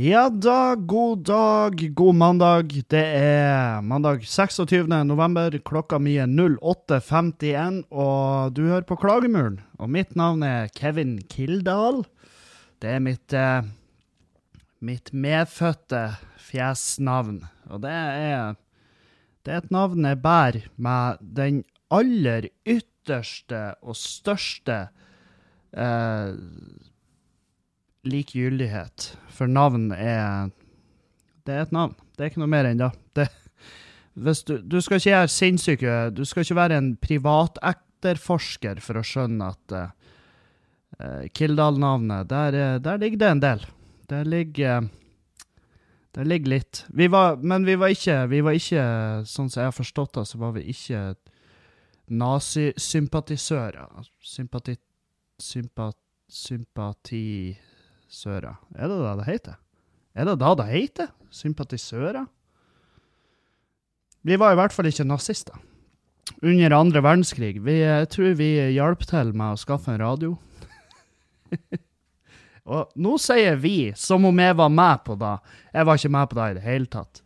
Ja da, god dag, god mandag. Det er mandag 26. november. Klokka mi er 08.51, og du hører på Klagemuren. Og mitt navn er Kevin Kildahl. Det er mitt, eh, mitt medfødte fjesnavn. Og det er, det er et navn jeg bærer med den aller ytterste og største eh, likegyldighet. For navn er Det er et navn. Det er ikke noe mer enn det. du, du skal ikke gjøre sinnssyke Du skal ikke være en privatekterforsker for å skjønne at uh, Kildahl-navnet, der, eh, der, ligger det en del. Der ligger Der ligger litt. Vi var, men vi var ikke, vi var ikke Sånn som jeg har forstått det, så var vi ikke nazisympatisører. Sympati... Sympa, sympati Sympatisører. Er det det det heter? Er det det det heter? Sympatisører? Vi var i hvert fall ikke nazister. Under andre verdenskrig. Vi, jeg tror vi hjalp til med å skaffe en radio. Og nå sier vi som om jeg var med på det. Jeg var ikke med på det i det hele tatt.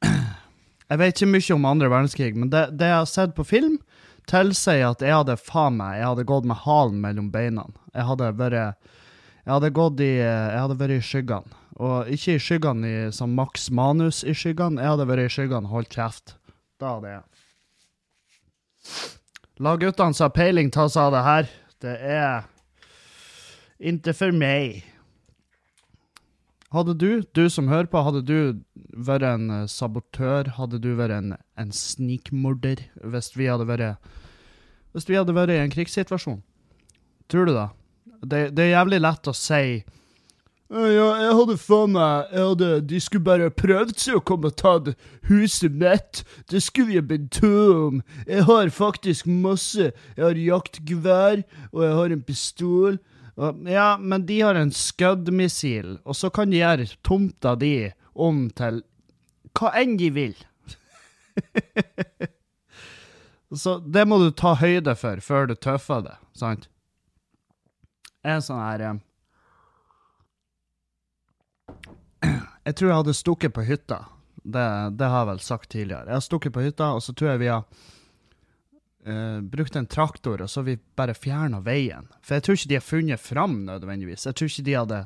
Jeg vet ikke mye om andre verdenskrig, men det, det jeg har sett på film, tilsier at jeg hadde faen meg Jeg hadde gått med halen mellom beina. Jeg hadde vært Jeg hadde gått i Jeg hadde vært i skyggene. Og ikke i skyggene i, som Max Manus i skyggene. Jeg hadde vært i skyggene, holdt kjeft. Da hadde jeg. La guttene som har peiling, ta seg av det her. Det er ikke for meg. Hadde du, du som hører på, hadde du vært en eh, sabotør? Hadde du vært en, en snikmorder hvis vi hadde vært Hvis vi hadde vært i en krigssituasjon? Tror du det? Det, det er jævlig lett å si ja, jeg hadde faen meg hadde, De skulle bare prøvd seg å komme og ta huset mitt. Det skulle jeg blitt om. Jeg har faktisk masse. Jeg har jaktgevær, og jeg har en pistol. Ja, men de har en Scud-missil, og så kan de gjøre tomta di om til hva enn de vil. så det må du ta høyde for før du tøffer det, sant? Er sånn her eh, Jeg tror jeg hadde stukket på hytta. Det, det har jeg vel sagt tidligere. Jeg har stukket på hytta, og så tror jeg vi har uh, brukt en traktor, og så vi bare fjerna veien. For jeg tror ikke de har funnet fram nødvendigvis. Jeg tror ikke de hadde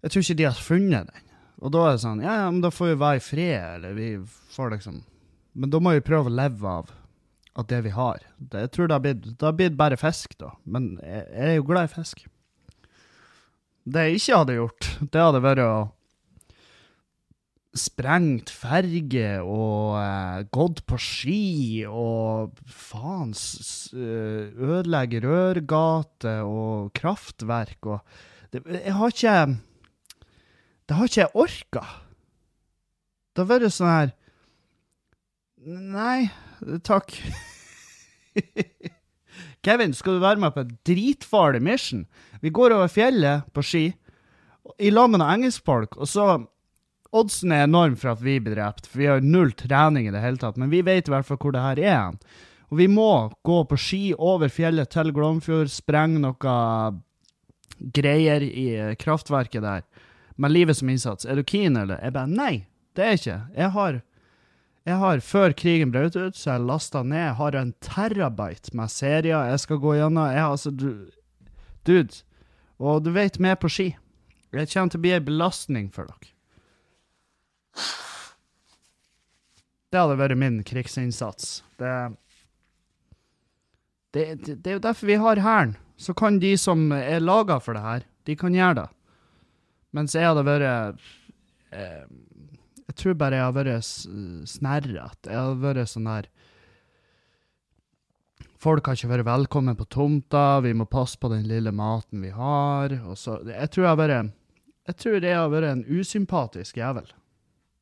Jeg tror ikke de har funnet den. Og da er det sånn Ja, ja, men da får vi være i fred, eller vi får liksom Men da må vi prøve å leve av, at det vi har. Det, jeg tror det har, blitt, det har blitt bare fisk, da. Men jeg, jeg er jo glad i fisk. Det jeg ikke hadde gjort, det hadde vært å sprengt ferge og uh, gått på ski og faen uh, ødelegge rørgate og kraftverk og det, Jeg har ikke Det har ikke jeg orka. Det har vært sånn her Nei, takk. Kevin, skal du være med på et dritfarlig mission? Vi går over fjellet på ski i lag med noen engelskfolk, og så Oddsen er enorm for at vi blir drept, for vi har null trening i det hele tatt. Men vi vet i hvert fall hvor det her er. Og vi må gå på ski over fjellet til Glomfjord, sprenge noe greier i kraftverket der, med livet som innsats. Er du keen, eller? Jeg bare nei, det er jeg ikke. Jeg har, jeg har før krigen brøt ut, så jeg lasta ned. Jeg har en terabyte med serier jeg skal gå gjennom. Jeg har altså du, Dude. Og du vet, vi er på ski. Jeg kommer til å bli ei belastning for dere. Det hadde vært min krigsinnsats. Det, det, det, det er jo derfor vi har Hæren. Så kan de som er laga for det her, de kan gjøre det. Mens jeg hadde vært eh, Jeg tror bare jeg hadde vært snerrete. Jeg hadde vært sånn der Folk har ikke vært velkommen på tomta, vi må passe på den lille maten vi har. Så, jeg tror jeg har vært Jeg tror jeg har vært en usympatisk jævel.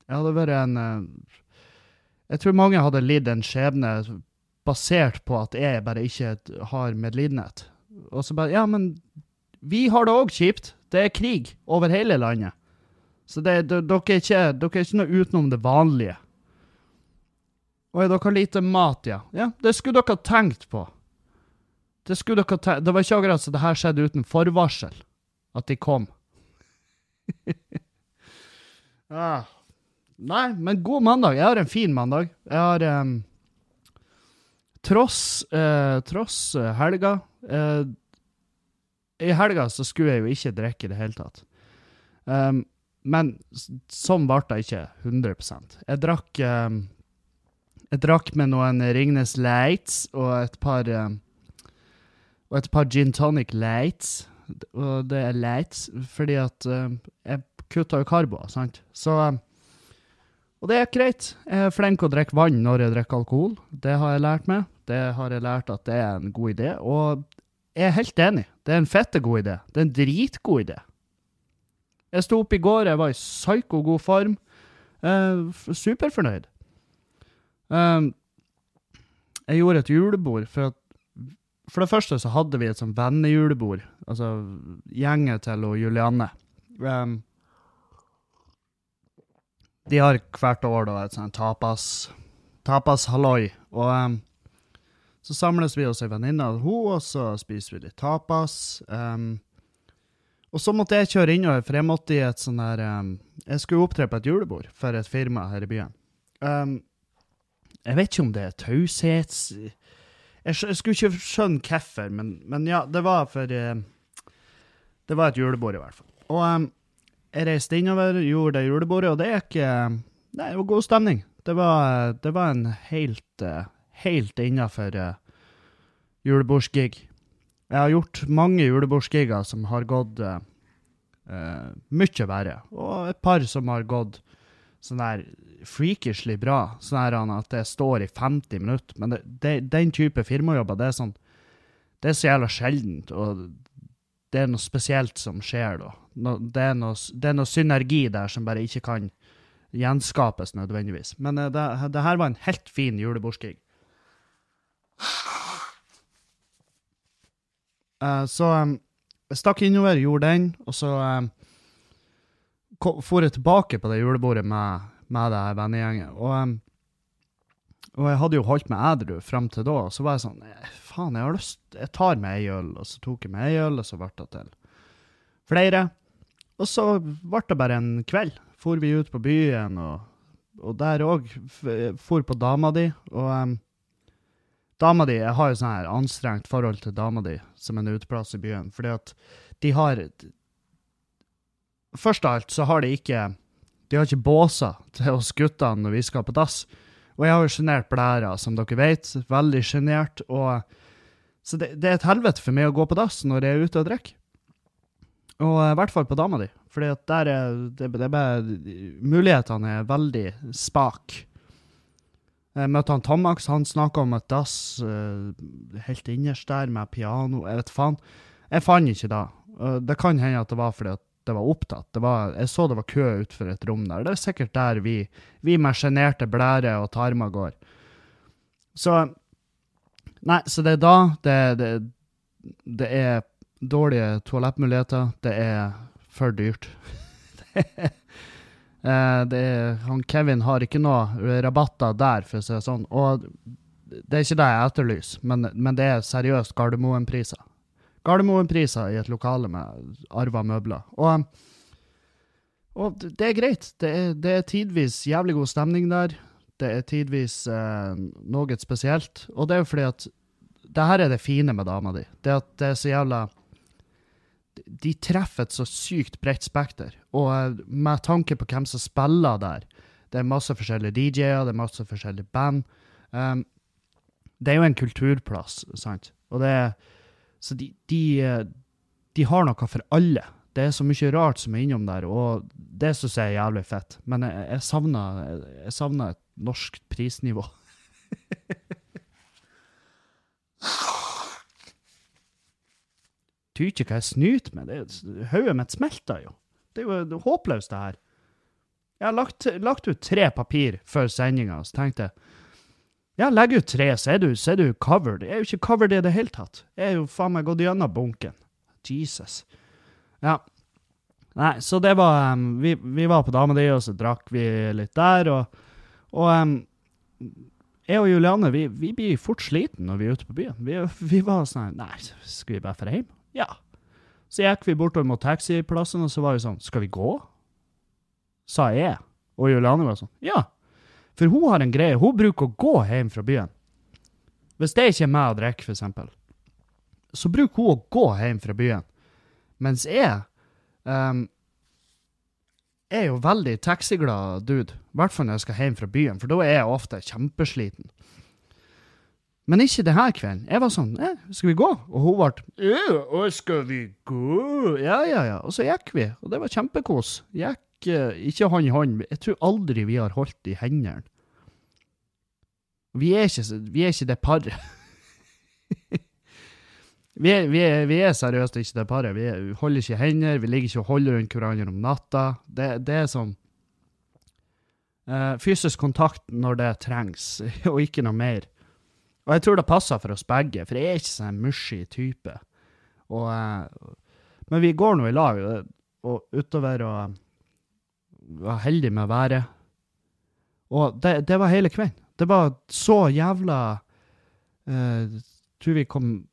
Jeg hadde vært en eh, Jeg tror mange hadde lidd en skjebne basert på at jeg bare ikke har medlidenhet. Og så bare Ja, men vi har det òg kjipt. Det er krig over hele landet. Så det, dere, er ikke, dere er ikke noe utenom det vanlige. Og er dere lite mat, ja? Ja, det skulle dere ha tenkt på. Det skulle dere tenkt Det var ikke akkurat så det her skjedde uten forvarsel. at de kom. ah. Nei, men god mandag. Jeg har en fin mandag. Jeg har um, Tross, uh, tross uh, helga uh, I helga så skulle jeg jo ikke drikke i det hele tatt. Um, men sånn ble det ikke 100% Jeg drakk um, Jeg drakk med noen Ringnes Lights og et par um, Og et par Gin Tonic Lights. Og det er lights fordi at jeg kutta jo karboer, sant. Så og det er greit. Jeg er flink å drikke vann når jeg drikker alkohol. Det har jeg lært meg. Det har jeg lært at det er en god idé. Og jeg er helt enig. Det er en fette god idé. Det er en dritgod idé. Jeg sto opp i går, jeg var i psyko god form. Eh, superfornøyd. Eh, jeg gjorde et julebord, for at for det første så hadde vi et sånn vennejulebord. Altså gjengen til og Julianne. Um, de har hvert år da et sånt tapas tapas halloi. Og um, så samles vi hos ei venninne av henne, og så spiser vi litt tapas. Um, og så måtte jeg kjøre innover, for jeg måtte i et sånn der um, Jeg skulle opptre på et julebord for et firma her i byen. Jeg vet ikke om det er taushets... Jeg, jeg, skulle ikke skjønne hvorfor, men, men, ja, det var for uh, Det var et julebord, i hvert fall. Og jeg reiste innover, gjorde det julebordet, og det gikk Nei, det var god stemning. Det var, det var en helt, helt innafor julebordsgig. Jeg har gjort mange julebordsgiger som har gått uh, mye verre, og et par som har gått sånn der freakishly bra, sånn at det står i 50 minutter. Men det, det, den type firmajobber, det er sånn Det er så jævla sjeldent, og det er noe spesielt som skjer da. Det, er noe, det, er noe, synergi der som bare ikke kan gjenskapes nødvendigvis. Men uh, det, det, her var en helt fin julebordskrig. Uh, så jeg stakk innover, gjorde den, og så for jeg tilbake på det julebordet med, med det vennegjengen. Og, og jeg hadde jo holdt meg edru frem til da, og så var jeg sånn Faen, jeg har lyst Jeg tar meg ei øl, og så tok jeg meg ei øl, og så ble det til flere. Og så ble det bare en kveld. For vi ut på byen, og, og der òg for på dama di. Og um, dama di Jeg har jo sånn her anstrengt forhold til dama di som en uteplass i byen, fordi at de har Først av alt så har de ikke De har ikke båser til oss guttene når vi skal på dass. Og jeg har jo sjenert blæra, som dere vet. Veldig sjenert. Så det, det, er et helvete for meg å gå på dass når jeg er ute og drikker. Og i hvert fall på dama di. At der er det, det bare Mulighetene er veldig spak. Jeg møtte han Tomax, han snakka om et dass uh, helt innerst der med piano. Jeg vet faen. Jeg fant ikke det. Uh, det kan hende at det var fordi at det var opptatt. Det var, jeg så det var kø utenfor et rom der. Det er sikkert der vi, vi med sjenerte blære og tarmer går. Så Nei, så det er da det, det, det er dårlige toalettmuligheter. Det er for dyrt. Eh, det er, han Kevin har ikke noe rabatter der, for å si det sånn. Og det er ikke det jeg etterlyser, men, men det er seriøst Gardermoen-priser. Gardermoen-priser i et lokale med arva møbler. Og, og det er greit. Det er, det er, tidvis jævlig god stemning der. Det er tidvis eh, noe spesielt. Og det er jo fordi at det her er det fine med dama di. Det at det er så jævla de treffer et så sykt bredt spekter. Og eh, med tanke på hvem som spiller der Det er masse forskjellige DJ-er, det er masse forskjellige band. Um, det er jo en kulturplass, sant? Og det er Så de, de, de, har noe for alle. Det er så mye rart som er innom der, og det syns jeg er jævlig fett. Men jeg, jeg savner et norsk prisnivå. tyr ikke hva jeg snyter med. Hodet mitt smelter jo. Det er jo håpløst, det her. Jeg har lagt, lagt ut tre papir før sendinga, så tenkte jeg ja, legg ut tre, så er, du, så er du covered. Jeg er jo ikke covered i det hele tatt. Jeg er jo faen meg gått gjennom bunken. Jesus. Ja. Nei, så det var um, vi, vi, var på dama di, og så drakk vi litt der, og, og um, jeg og Juliane vi, vi, blir fort sliten når vi er ute på byen. Vi, vi var sånn Nei, skal vi bare dra hjem? Ja. Så gikk vi bortover mot taxiplassen, og så var vi sånn Skal vi gå? Sa jeg. Og Juliane var sånn Ja. For hun har en greie. Hun bruker å gå hjem fra byen. Hvis det ikke er meg å drikke, eksempel, så bruker hun å gå hjem fra byen. Mens jeg um, er jo veldig taxiglad dude. I hvert fall når jeg skal hjem fra byen, for da er jeg ofte kjempesliten. Men ikke denne kvelden. Jeg var sånn eh, 'Skal vi gå?' Og hun ble «Ja, skal vi gå?' Ja, ja, ja. Og så gikk vi, og det var kjempekos. Gikk ikke hånd i hånd. Jeg tror aldri vi har holdt i hendene. Vi er ikke, vi er ikke det paret. vi, er, vi, vi er seriøst ikke det paret. Vi, er, holder ikke hender, vi ligger ikke og holder rundt hverandre om natta. Det, det er sånn uh, fysisk kontakt når det trengs, og ikke noe mer. Og jeg tror det passer for oss begge, for jeg er ikke sånn mushy type. Og, uh, men vi går nå i lag, og utover å være heldig med været. Og det, det var hele kvelden. Det var så jævla uh, Tror vi kom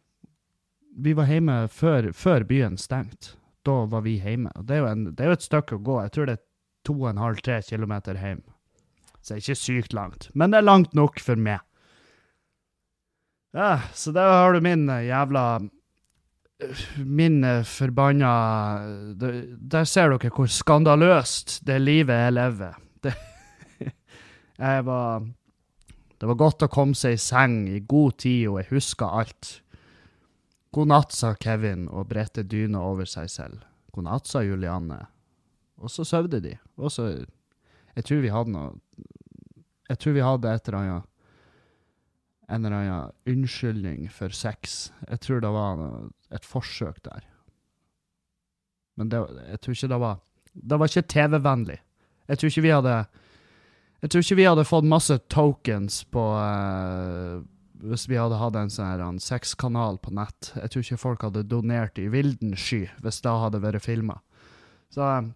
Vi var hjemme før, før byen stengte. Da var vi hjemme. Og det er, jo en, det er jo et stykke å gå. Jeg tror det er to og en halv, tre kilometer hjem. Så det er ikke sykt langt. Men det er langt nok for meg. Ja, så der har du min eh, jævla Min eh, forbanna Der ser dere hvor skandaløst det livet jeg lever. Det, jeg var Det var godt å komme seg i seng i god tid, og jeg huska alt. God natt, sa Kevin og bredte dyna over seg selv. God natt, sa Julianne. Og så sovde de. Og så Jeg tror vi hadde noe Jeg tror vi hadde et eller annet en eller annen unnskyldning for sex. Jeg tror det var et forsøk der. Men det, jeg tror ikke det var Det var ikke TV-vennlig. Jeg tror ikke vi hadde Jeg tror ikke vi hadde fått masse tokens på uh, Hvis vi hadde hatt en sånn sexkanal på nett. Jeg tror ikke folk hadde donert i vilden sky hvis det hadde vært filma. Så um,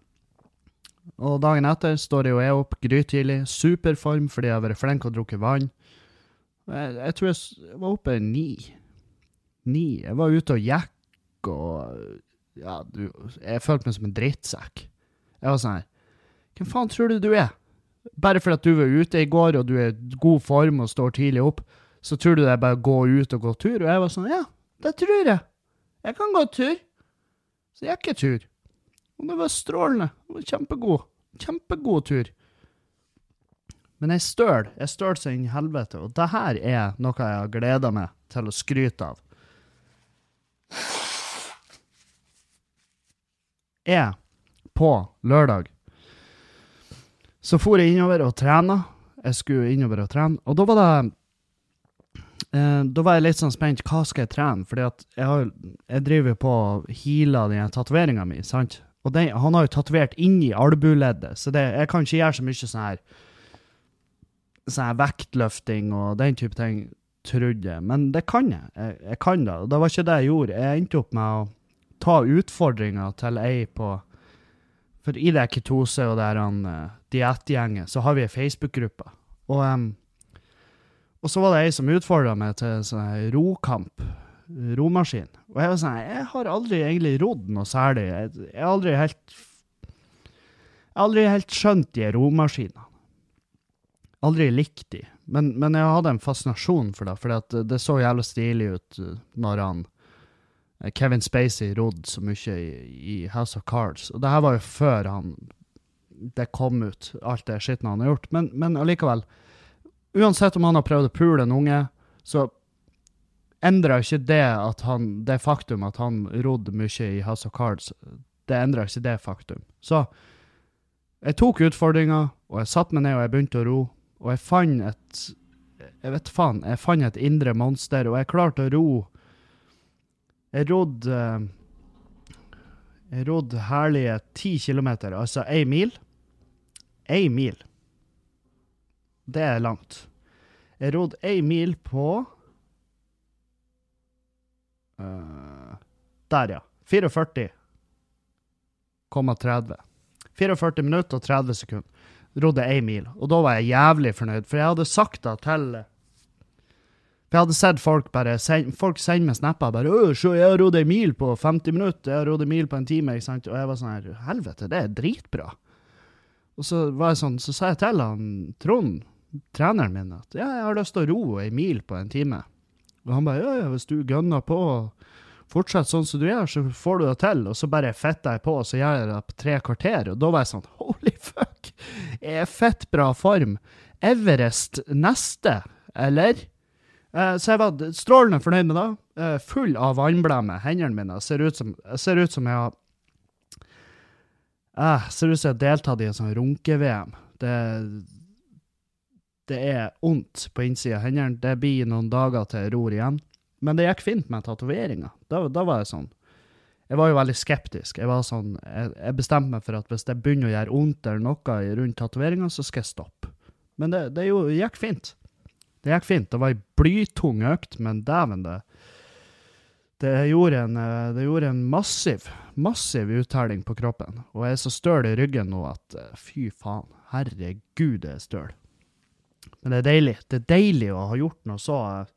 Og dagen etter står jeg og er opp grytidlig. Superform fordi jeg har vært flink og drukket vann. Jeg, jeg, tror jeg var oppe ni. Ni. Jeg var ute og gikk og Ja, du Jeg følte meg som en drittsekk. Jeg var sånn her Hvem faen tror du du er? Bare fordi at du var ute i går og du er i god form og står tidlig opp, så tror du det er bare å gå ut og gå tur? Og jeg var sånn Ja, det tror jeg. Jeg kan gå tur. Så jeg gikk jeg tur. Og det var strålende. Det var kjempegod. Kjempegod tur. Men jeg støl. Jeg støl inn i helvete. Og det her er noe jeg har gleda meg til å skryte av. Jeg, på lørdag, så for jeg innover og trena. Jeg skulle innover og trene. Og da var det eh, Da var jeg litt sånn spent. Hva skal jeg trene? Fordi at jeg, har, jeg driver på og healer den tatoveringa mi, sant? Og den, han har jo tatovert inni albueleddet, så det, jeg kan ikke gjøre så mye sånn her sånn vektløfting og den type ting, trodde jeg. Men det kan jeg. jeg. Jeg, kan det. Og det var ikke det jeg gjorde. Jeg endte opp med å ta utfordringa til ei på For i det ketose og han uh, diettgjengen, så har vi ei Facebook-gruppe. Og, um, og så var det ei som utfordra meg til sånn rokamp. Romaskin. Og jeg var sånn Jeg har aldri egentlig rodd noe særlig. Jeg har aldri helt Jeg har aldri helt skjønt de romaskinene aldri likt de. Men, men, jeg hadde en fascinasjon for det, for det så jævlig stilig ut uh, når han uh, Kevin Spacey rodde så mye i, i, House of Cards. Og det her var jo før han det kom ut, alt det skitten han har gjort. Men, men allikevel, uansett om han har prøvd å pule en unge, så endra ikke det at han, det faktum at han rodde mye i House of Cards, det endra ikke det faktum. Så jeg tok utfordringa, og jeg satte meg ned og jeg begynte å ro. Og jeg fant et Jeg vet faen, jeg fant et indre monster, og jeg klarte å ro Jeg rodde Jeg rodde herlige ti kilometer, altså ei mil. Ei mil. Det er langt. Jeg rodde ei mil på uh, Der, ja. 44,30. 44 minutter og 30 sekunder rodde ei mil, og da var jeg jævlig fornøyd, for jeg hadde sagt da til, For jeg hadde sett folk bare folk sende meg snapper bare 'Å, se, jeg har rodd ei mil på 50 minutter. Jeg har rodd ei mil på en time.' ikke sant? Og jeg var sånn her Helvete, det er dritbra. Og så var jeg sånn, så sa jeg til han Trond, treneren min, at ja, jeg har lyst til å ro ei mil på en time. Og han bare ja, ja, hvis du gønner på og fortsetter sånn som du gjør, så får du det til. Og så bare fitter jeg på, og så gjør jeg det på tre kvarter. Og da var jeg sånn holy fuck, er fett bra form. Everest neste, eller? Eh, så jeg var strålende fornøyd med det. Eh, full av vannblemmer. Hendene mine ser ut som, ser ut som jeg har eh, Ser ut som jeg har deltatt i en sånn runke-VM. Det, det er vondt på innsida av hendene. Det blir noen dager til jeg ror igjen. Men det gikk fint med tatoveringa. Da, da var jeg sånn Jeg var jo veldig skeptisk. Jeg var sånn, jeg, jeg bestemte meg for at hvis det begynner å gjøre vondt eller noe rundt tatoveringa, så skal jeg stoppe. Men det, det jo, gikk fint. Det gikk fint. Det var ei blytung økt, men dæven, det det gjorde, en, eh, det gjorde en massiv, massiv uttelling på kroppen. Og jeg er så støl i ryggen nå at eh, fy faen, herregud, det er støl. Men det er deilig. Det er deilig å ha gjort noe så eh,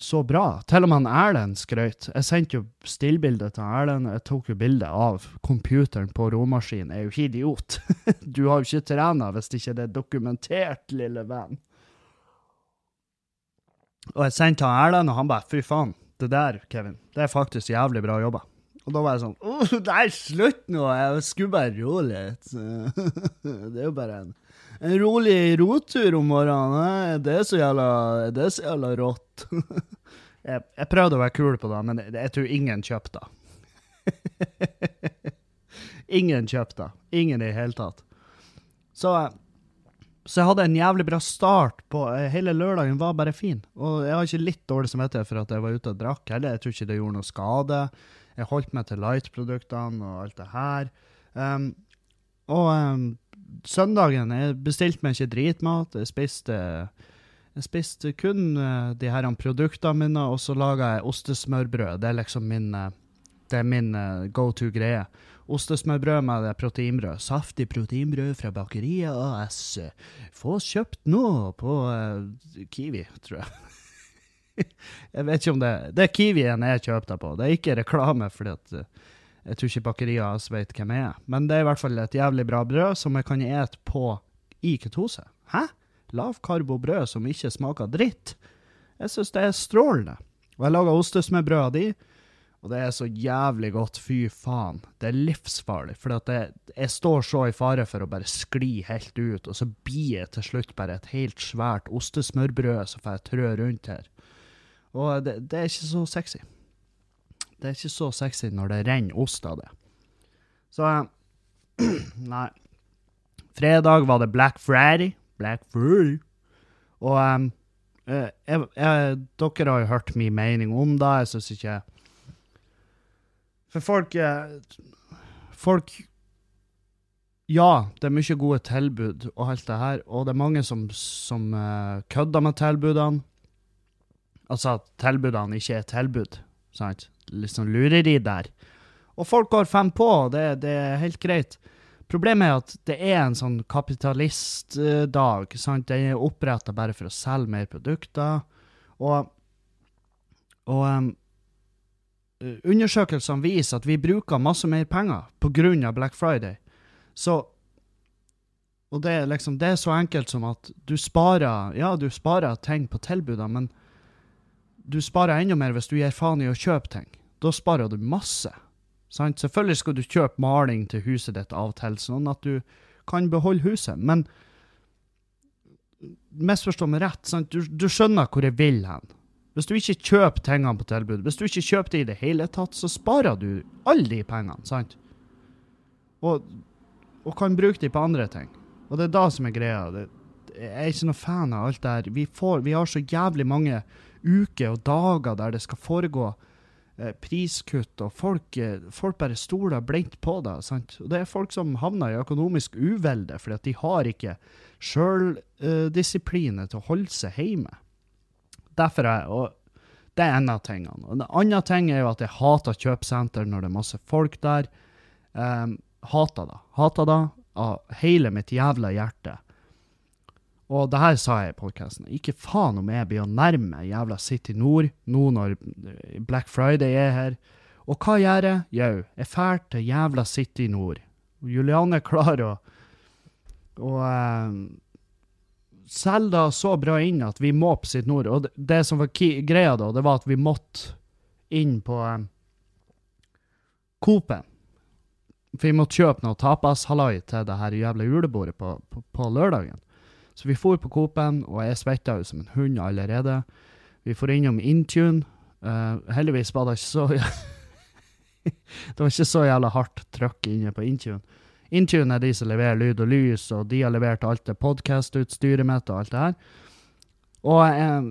så bra. Til og med han Erlend skrøt. Jeg sendte jo stillbilde til Erlend. Jeg tok jo bilde av computeren på romaskinen. Jeg er jo ikke idiot. Du har jo ikke trena hvis det ikke er dokumentert, lille venn. Og jeg sendte til Erlend, og han bare fy faen, det der, Kevin, det er faktisk jævlig bra jobba. Og da var jeg sånn Å, nei, slutt nå! Jeg skulle bare roe litt. Det er jo bare en en rolig rotur om morgenen, det er så jævla, det er så jævla rått. jeg, jeg, prøvde å være kul på det, men jeg, tror ingen kjøpte det. ingen kjøpte det. Ingen i det hele tatt. Så, så, jeg hadde en jævlig bra start på Hele lørdagen var bare fin. Og jeg har ikke litt dårlig samvittighet for at jeg var ute og drakk heller. Jeg tror ikke det gjorde noe skade. Jeg holdt meg til light-produktene og alt det her. Um, og um, søndagen Jeg bestilte meg ikke dritmat. Jeg spiste, jeg spiste kun uh, de her produktene mine, og så laga jeg ostesmørbrød. Det er liksom min, uh, det er min uh, go to-greie. Ostesmørbrød med proteinbrød. Saftig proteinbrød fra Bakeriet AS. Få kjøpt nå på Kiwi, tror jeg. jeg vet ikke om det Det er Kiwien jeg kjøpte på. Det er ikke reklame, fordi at jeg tror ikke bakeriet hans vet hvem jeg er. Men det er i hvert fall et jævlig bra brød som jeg kan ete på i ketose. Hæ? Lavkarbobrød som ikke smaker dritt? Jeg syns det er strålende. Og jeg laga ostesmørbrød av de, og det er så jævlig godt. Fy faen. Det er livsfarlig. For jeg står så i fare for å bare skli helt ut, og så blir jeg til slutt bare et helt svært ostesmørbrød som får jeg trø rundt her. Og det, det er ikke så sexy. Det er ikke så sexy når det renner ost av det. Så Nei. Fredag var det Black Friday. Black Friday. Og um, jeg, jeg, dere har jo hørt min mening om det. Jeg syns ikke For folk eh, Folk Ja, det er mye gode tilbud og alt det her, og det er mange som, som uh, kødder med tilbudene. Altså at tilbudene ikke er tilbud, sant? Sånn lureri der. Og folk går fem på, det, det er helt greit. Problemet er at det er en sånn kapitalistdag. sant? Den er oppretta bare for å selge mer produkter. Og, og um, undersøkelsene viser at vi bruker masse mer penger pga. Black Friday. Så Og det er liksom, det er så enkelt som at du sparer ja, du sparer ting på tilbudene, men du sparer enda mer hvis du gir faen i å kjøpe ting. Da sparer du masse. Sant? Selvfølgelig skal du kjøpe maling til huset ditt av og til, sånn at du kan beholde huset, men misforstå meg rett, du, du, skjønner hvor jeg vil hen. Hvis du ikke kjøper tingene på tilbud, hvis du ikke kjøper det i det hele tatt, så sparer du alle de pengene, sant? Og, og kan bruke de på andre ting. Og det er da som er greia. Det, jeg er ikke noe fan av alt det her. Vi, vi har så jævlig mange uker og dager der det skal foregå priskutt, og folk, eh, folk bare stoler blindt på det. Sant? Og det er folk som havner i økonomisk uvelde fordi at de har ikke sjøldisiplin til å holde seg hjemme. Derfor er, og Det er en av tingene. Og En annen ting er jo at jeg hater kjøpesenter når det er masse folk der. Um, hater det. Hater det av hele mitt jævla hjerte. Og det her sa jeg i podkasten. Ikke faen om jeg blir å nærme jævla City Nord nå når Black Friday er her. Og hva gjør jeg? Jau, jeg drar til jævla City Nord. Julianne klarer å, og eh, selge det så bra inn at vi må på City Nord. Og det, det som var greia da, det var at vi måtte inn på eh, Coop-en. For vi måtte kjøpe noe tapas-hallai til det her jævla julebordet på, på, på lørdagen. Så vi for på Coop-en, og jeg svetta jo som en hund allerede. Vi for innom Intune. Uh, heldigvis var det ikke så Det var ikke så jævla hardt trøkk inne på Intune. Intune er de som leverer lyd og lys, og de har levert alt det podkastutstyret mitt og alt det her. Og jeg,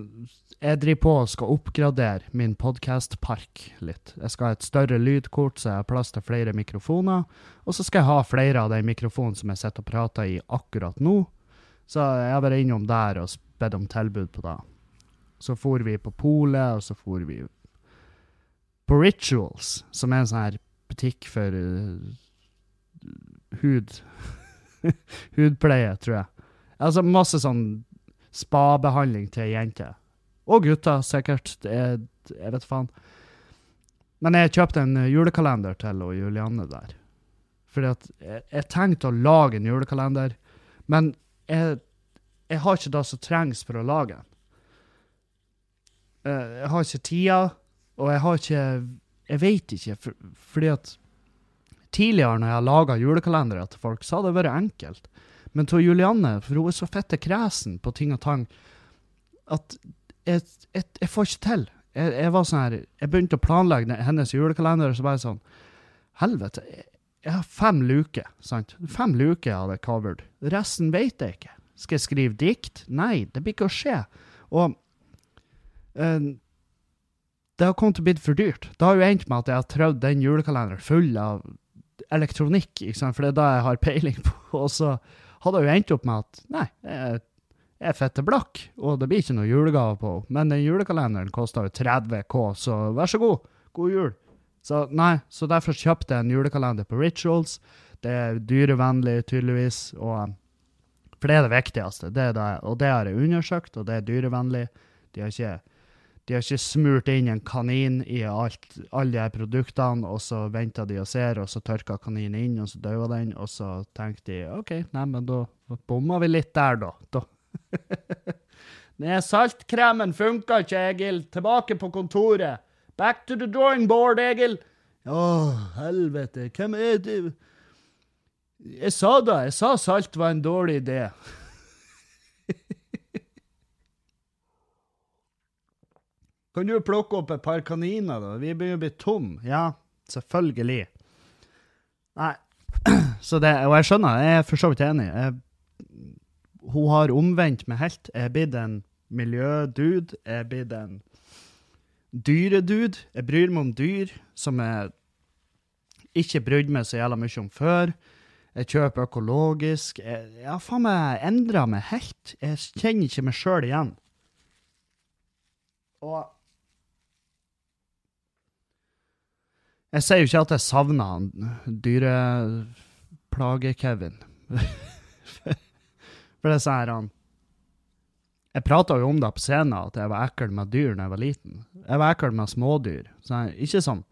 jeg driver på og skal oppgradere min podkastpark litt. Jeg skal ha et større lydkort, så jeg har plass til flere mikrofoner. Og så skal jeg ha flere av de mikrofonene som jeg sitter og prater i akkurat nå. Så jeg har vært innom der og bedt om tilbud på det. Så for vi på polet, og så for vi på Rituals, som er en sånn her butikk for uh, hud Hudpleie, tror jeg. Altså masse sånn spa-behandling til jenter. Og gutter, sikkert. Er, jeg vet faen. Men jeg kjøpte en eh, julekalender til Julianne der. Fordi at jeg, jeg tenkte å lage en julekalender, men jeg, jeg har ikke det som trengs for å lage den. Eh, Jeg har ikke tida, og jeg har ikke Jeg vet ikke, for, fordi at tidligere når jeg laga julekalendere til folk, så hadde det vært enkelt. Men til Julianne, for hun er så fette kresen på ting og tang, at jeg, jeg, jeg får ikke til. Jeg, jeg var sånn her, jeg begynte å planlegge hennes julekalender, og så bare sånn Helvete, jeg, jeg har fem luker, sant? Fem luker jeg hadde covered. Resten vet jeg ikke. Skal jeg skrive dikt? Nei, det blir ikke å skje. Og uh, det har kommet til å bli for dyrt. Det har jo endt med at jeg har trødd den julekalenderen full av elektronikk, for det er da jeg har peiling på. Og så hadde jeg jo endt opp med at nei, jeg jeg er fette blakk, og det blir ikke noe julegave på henne. Men den julekalenderen kosta jo 30 K, så vær så god, god jul. Så nei, så derfor kjøpte jeg en julekalender på Rituals. Det er dyrevennlig, tydeligvis, og For det er det viktigste, det er det, og det har jeg undersøkt, og det er dyrevennlig. De har ikke, de har ikke smurt inn en kanin i alt, alle de produktene, og så venter de og ser, og så tørka kaninen inn, og så daua den, og så tenkte de OK, nei, men da bomma vi litt der, da. da. nei, saltkremen funka ikke, Egil. Tilbake på kontoret. Back to the drawing board, Egil. Å, helvete. Hvem er du? Jeg sa da, jeg sa salt var en dårlig idé. kan du plukke opp et par kaniner, da? Vi begynner å bli tom. Ja, selvfølgelig. Nei, så det, og jeg skjønner, jeg er for så vidt enig. Jeg hun har omvendt meg helt. Jeg er blitt en miljødude. Jeg er blitt en dyredude. Jeg bryr meg om dyr som jeg ikke brydde meg så jævla mye om før. Jeg kjøper økologisk. Jeg, har faen meg endra meg helt. Jeg kjenner ikke meg sjøl igjen. Og Jeg sier jo ikke at jeg savner han dyreplage-Kevin. For det er sånn han Jeg prata jo om det på scenen, at jeg var ekkel med dyr da jeg var liten. Jeg var ekkel med smådyr. Sånn, ikke sånn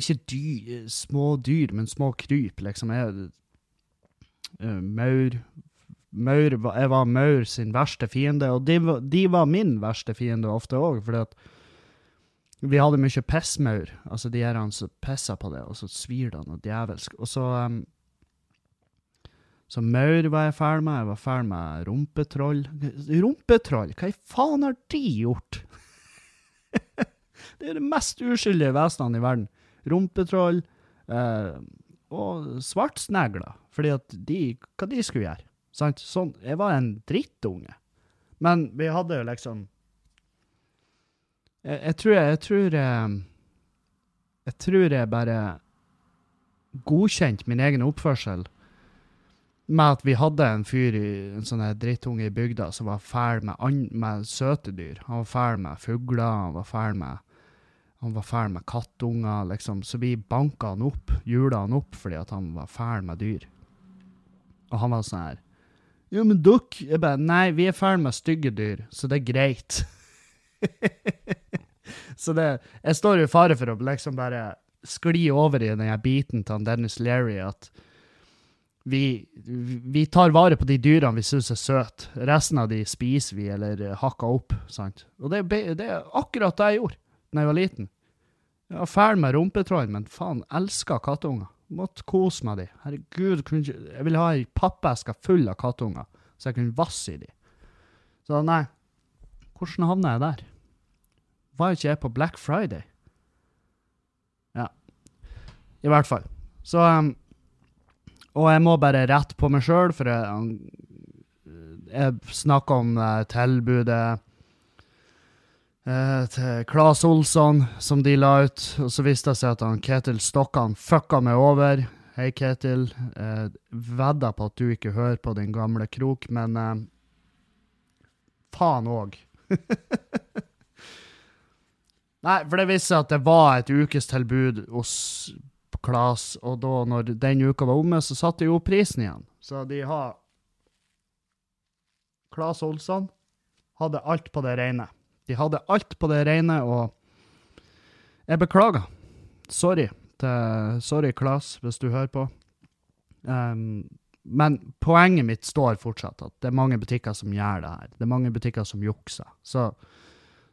Ikke dyr, små dyr, men små kryp, liksom. Jeg, uh, maur Maur Jeg var maur sin verste fiende, og de, de var min verste fiende ofte òg, fordi at vi hadde mye pissmaur. Altså de her som pissa på det, og så svir det noe djevelsk. Og så um, så maur var jeg ferdig med. Jeg var ferdig med rumpetroll. Rumpetroll? Hva i faen har de gjort? det er de mest uskyldige vesenene i verden. Rumpetroll eh, og svartsnegler. Fordi at de Hva de skulle gjøre? Sant? Sånn, jeg var en drittunge. Men vi hadde jo liksom Jeg, jeg tror jeg Jeg tror jeg, jeg tror jeg bare godkjente min egen oppførsel med at vi hadde en fyr, i, en sånn drittunge i bygda, som var fæl med, med søte dyr. Han var fæl med fugler, han var fæl med han var fæl med kattunger, liksom. Så vi banka han opp, hjula han opp, fordi at han var fæl med dyr. Og han var sånn her Jo, men dukk! Jeg bare Nei, vi er fæl med stygge dyr, så det er greit. så det Jeg står i fare for å liksom bare skli over i den biten til han Dennis Leary at vi, vi tar vare på de dyrene vi syns er søte. Resten av de spiser vi eller hakker opp. sant? Og det, det er akkurat det jeg gjorde da jeg var liten. Jeg var ferdig med rumpetråden, men faen, elska kattunger. Måtte kose med de. Herregud, jeg ville ha ei pappeske full av kattunger, så jeg kunne vasse i de. Så nei, hvordan havna jeg der? Var ikke jeg på Black Friday? Ja. I hvert fall. Så um, Og jeg må bare rette på meg sjøl, for jeg, jeg snakka om eh, tilbudet eh, til Claes Olsson, som de la ut. Og så viste det seg at han Ketil Stokkan fucka meg over. Hei, Ketil. Eh, vedder på at du ikke hører på din gamle krok, men eh, faen òg. Nei, for det viste seg at det var et ukestilbud hos Klas, og da når den uka var omme, så satte opp prisen igjen. Så de har Klas Olsson hadde alt på det rene. De hadde alt på det rene, og jeg beklager. Sorry, til, sorry Klas, hvis du hører på. Um, men poenget mitt står fortsatt, at det er mange butikker som gjør det her. Det er mange butikker som jukser. Så,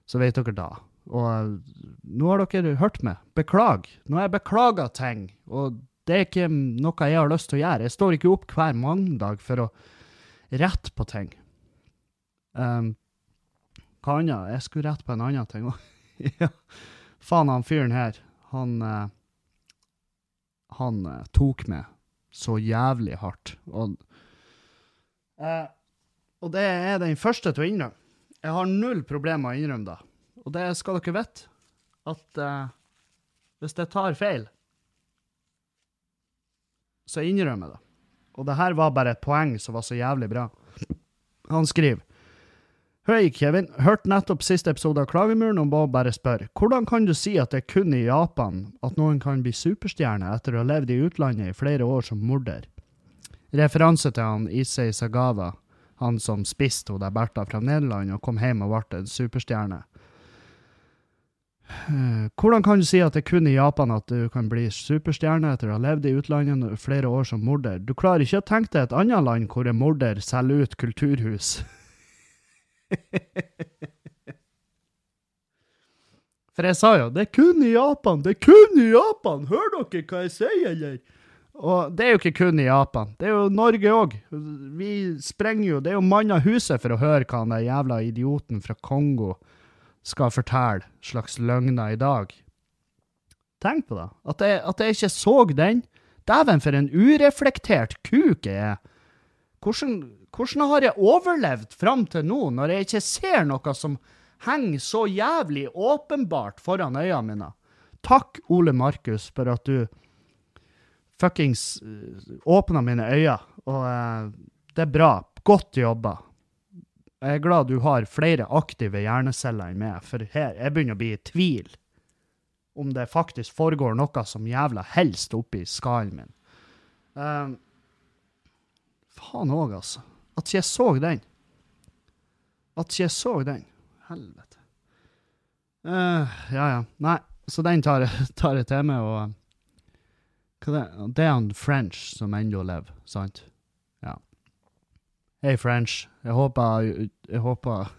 så vet dere da. Og eh, nå har dere hørt meg. Beklag. Nå har jeg beklaga ting, og det er ikke noe jeg har lyst til å gjøre. Jeg står ikke opp hver mandag for å rette på ting. Um, hva annet? Jeg skulle rette på en annen ting òg. ja. Faen, han fyren her, han uh, Han uh, tok meg så jævlig hardt. Og, uh, og det er den første til å innrømme. Jeg har null problemer med å innrømme det. Og det skal dere vite, at uh, hvis jeg tar feil, så innrømmer jeg det. Og det her var bare et poeng som var så jævlig bra. Han skriver Hei, Kevin. Hørte nettopp siste episode av Klagemuren og må bare spørre. Hvordan kan du si at det er kun i Japan at noen kan bli superstjerne etter å ha levd i utlandet i flere år som morder? Referanse til han Issei Sagawa, han som spiste hun der Bertha fra Nederland og kom hjem og ble en superstjerne. Eh, Hvordan kan du si at det er kun i Japan at du kan bli superstjerne etter å ha levd i utlandet flere år som morder? Du klarer ikke å tenke deg et annet land hvor en morder selger ut kulturhus. For jeg sa jo, det er kun i Japan, det er kun i Japan, hører dere hva jeg sier, eller? Og det er jo ikke kun i Japan, det er jo Norge òg. Vi sprenger jo, det er jo mann av huset for å høre hva han der jævla idioten fra Kongo skal fortelle slags løgner i dag. Tenk på det, at jeg, at jeg ikke så den. Dæven, for en ureflektert kuk jeg er. Hvordan, hvordan har jeg overlevd fram til nå, når jeg ikke ser noe som henger så jævlig åpenbart foran øynene mine? Takk, Ole Markus, for at du fuckings uh, åpna mine øyne, og uh, det er bra. Godt jobba. Jeg er glad du har flere aktive hjerneceller enn meg, for her, jeg begynner å bli i tvil om det faktisk foregår noe som jævla helst oppi skallen min. Um, faen òg, altså. At jeg så den. At jeg så den. Helvete. Uh, ja, ja. Nei, så den tar, tar jeg til meg, og det, det er han French som ennå lever, sant? Hei, French. Jeg håper, jeg håper,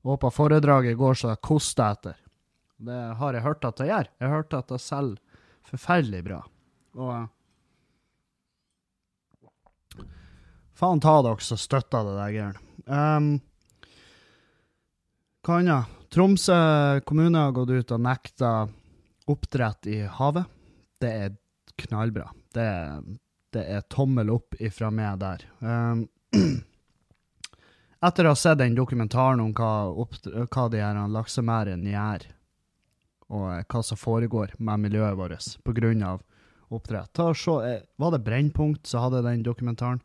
jeg håper foredraget går så jeg koster etter. Det har jeg hørt at det gjør. Jeg har hørt at det selger forferdelig bra. Og Faen ta dere som støtter det der greiene. Um, hva annet? Tromsø kommune har gått ut og nekta oppdrett i havet. Det er knallbra. Det det er tommel opp ifra meg der. Um, etter å ha sett den dokumentaren om hva, hva de her laksemerdene gjør, og eh, hva som foregår med miljøet vårt av oppdrett. Ta og eh, var det Brennpunkt som hadde den dokumentaren?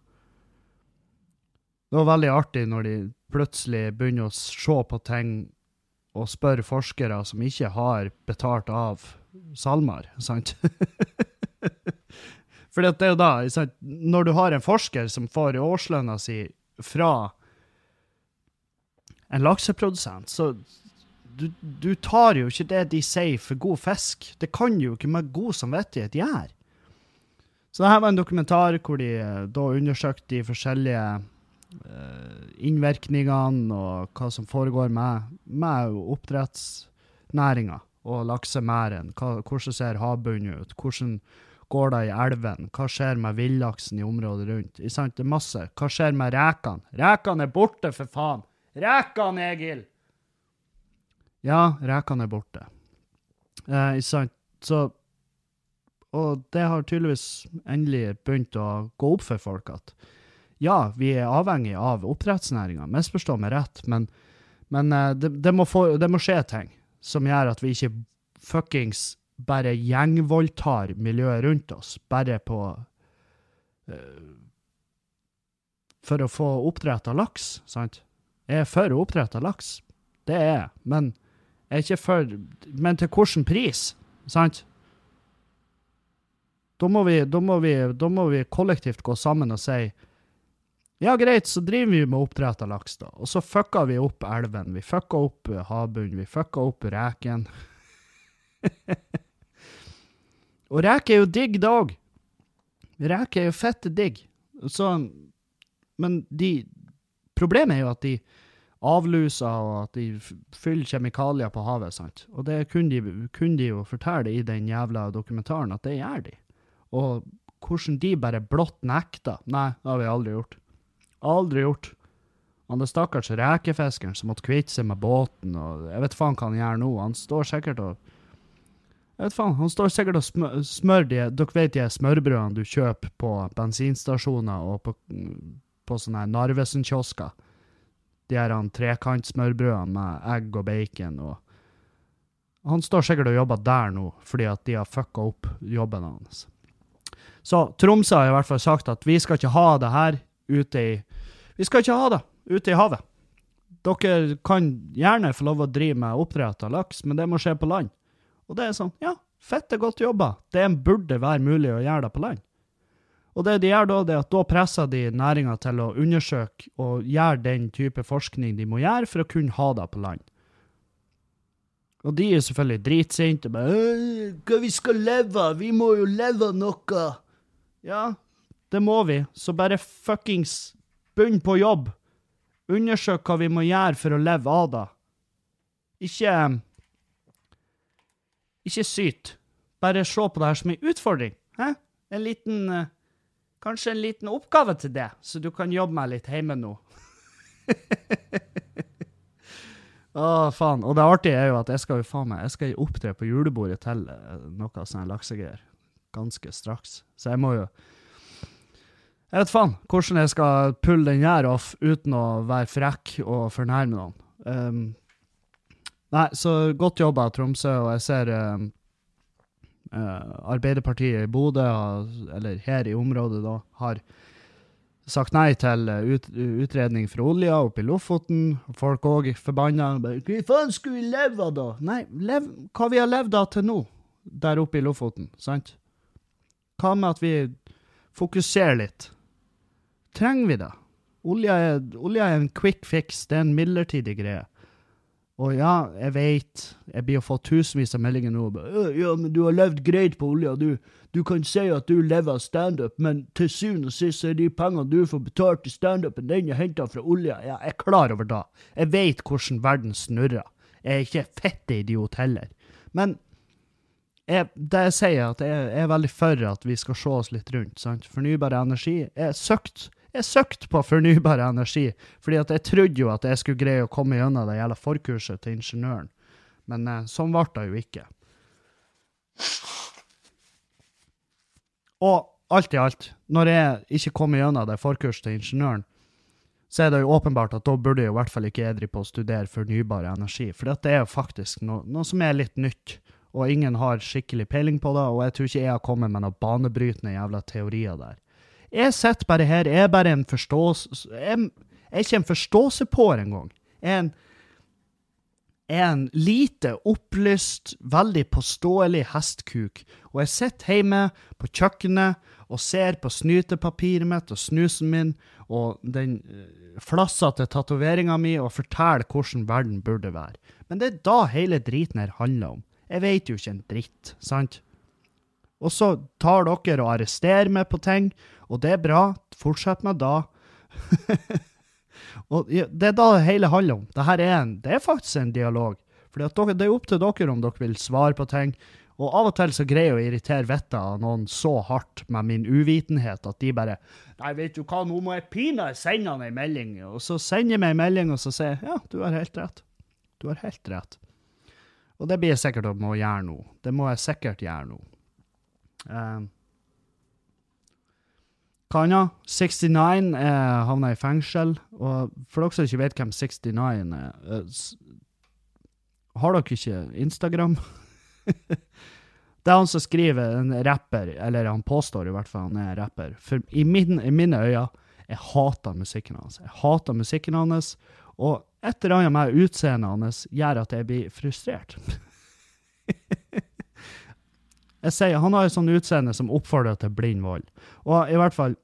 Det var veldig artig når de plutselig begynner å se på ting og spørre forskere som ikke har betalt av SalMar, sant? For det er da, når du har en forsker som får årslønna si fra en lakseprodusent, så du, du tar jo ikke det de sier for god fisk. Det kan jo ikke med god samvittighet gjøre. Så dette var en dokumentar hvor de eh, da undersøkte de forskjellige uh, innvirkningene og hva som foregår med, med oppdrettsnæringa og laksemæren. Hvordan ser havbunnen ut? Hvordan går det i elven? Hva skjer med villaksen i området rundt? I sant? Det er masse. Hva skjer med rekene? Rekene er borte, for faen! Rekene, Egil! Ja, rekene er borte. Eh, ikke sant? Så Og det har tydeligvis endelig begynt å gå opp for folk at ja, vi er avhengig av oppdrettsnæringa, misforstå meg rett, men, men eh, det, det, må få, det må skje ting som gjør at vi ikke fuckings bare gjengvoldtar miljøet rundt oss, bare på uh, For å få oppdretta laks, sant? Jeg er for oppdretta laks, det er jeg, men jeg er ikke for Men til hvilken pris, sant? Da må, vi, da, må vi, da må vi kollektivt gå sammen og si ja, greit, så driver vi med oppdrett av laks, da. Og så fucka vi opp elven. Vi fucka opp havbunnen. Vi fucka opp reken. og reker er jo digg, det òg. Reker er jo fette digg. Så Men de Problemet er jo at de avluser, og at de fyller kjemikalier på havet, sant. Og det kunne de, kunne de jo fortelle i den jævla dokumentaren, at det gjør de. Og hvordan de bare blått nekter. Nei, det har vi aldri gjort. Aldri gjort. Han er stakkars rekefiskeren som måtte kvitte seg med båten, og jeg vet faen hva han gjør nå. Han står sikkert og Jeg vet faen, han står sikkert og smør, smør de Dere vet de smørbrødene du kjøper på bensinstasjoner og på, på sånne Narvesen-kiosker? De her trekantsmørbrødene med egg og bacon og Han står sikkert og jobber der nå, fordi at de har fucka opp jobben hans. Så Tromsø har i hvert fall sagt at vi skal ikke ha det her ute i Vi skal ikke ha det ute i havet. Dere kan gjerne få lov å drive med oppdrett av laks, men det må skje på land. Og det er sånn, ja, fette godt jobba. Det burde være mulig å gjøre det på land. Og det de gjør da, det er at da presser de næringa til å undersøke og gjøre den type forskning de må gjøre for å kunne ha det på land. Og de er selvfølgelig dritsinte. Hva vi skal leve av? Vi må jo leve av noe. Ja, det må vi. Så bare fuckings begynn på jobb. Undersøk hva vi må gjøre for å leve av det. Ikke Ikke syt. Bare se på det her som en utfordring. Hæ? En liten Kanskje en liten oppgave til det, så du kan jobbe med litt hjemme nå. Å, faen. Og det artige er jo at jeg skal jo faen meg, jeg skal opptre på julebordet til noe sånn laksegreier ganske straks. Så jeg må jo jeg vet faen hvordan jeg skal pulle den her off uten å være frekk og fornærme noen. Um, nei, så godt jobba, Tromsø, og jeg ser uh, uh, Arbeiderpartiet i Bodø, eller her i området, da, har sagt nei til ut, utredning fra olja oppe i Lofoten. Folk òg forbanna. Hva faen skulle vi leve av, da? Nei, lev, hva vi har levd av til nå, der oppe i Lofoten, sant? Hva med at vi fokuserer litt? trenger vi det? Olja er, olja er en quick fix, det er en midlertidig greie. Og ja, jeg veit, jeg blir å få tusenvis av meldinger nå. Ja, men du har levd greit på olja. Du, du kan si at du lever av standup, men til syvende og sist er de pengene du får betalt i standupen, den er henta fra olja. Ja, jeg er klar over det. Jeg veit hvordan verden snurrer. Jeg er ikke fette idiot heller. Men jeg, det jeg sier, at jeg, jeg er veldig for at vi skal se oss litt rundt. sant? Fornybar energi er søkt jeg søkte på fornybar energi, fordi at jeg trodde jo at jeg skulle greie å komme gjennom det jævla forkurset til ingeniøren. Men eh, sånn ble det jo ikke. Og alt i alt, når jeg ikke kom gjennom det forkurset til ingeniøren, så er det jo åpenbart at da burde jeg i hvert fall ikke edri på å studere fornybar energi. For det er jo faktisk noe, noe, som er litt nytt, og ingen har skikkelig peiling på det. Og jeg tror ikke jeg har kommet med noen banebrytende jævla teorier der. Jeg sitter bare her, jeg er bare en forståelse... Jeg, jeg er ikke en forståsepår engang. Jeg er en en lite opplyst, veldig påståelig hestkuk, og jeg sitter hjemme på kjøkkenet og ser på snytepapiret mitt og snusen min og den uh, flassete tatoveringa mi og forteller hvordan verden burde være. Men det er da hele driten her handler om. Jeg vet jo ikke en dritt, sant? Og så tar dere og arresterer meg på ting, og det er bra. Fortsett med da. og Det er da det hele handler om. Dette er en, det er faktisk en dialog. For det er opp til dere om dere vil svare på ting. Og av og til så greier jeg å irritere vettet av noen så hardt med min uvitenhet at de bare Nei, vet du hva, nå må jeg pinadø sende han ei melding. Og så sender jeg meg ei melding, og så sier jeg ja, du har helt rett. Du har helt rett. Og det blir jeg sikkert å må gjøre nå. Det må jeg sikkert gjøre nå. Um, hva annet? 69 eh, havna i fengsel. Og for dere som ikke vet hvem 69 er eh, Har dere ikke Instagram? det er han som skriver, en rapper, eller han påstår i hvert fall han er rapper. For i, min, i mine øyne, jeg hater musikken hans. Jeg hater musikken hans, og et eller annet med utseendet hans gjør at jeg blir frustrert. Jeg sier, Han har et sånt utseende som oppfordrer til blind vold. Og i hvert fall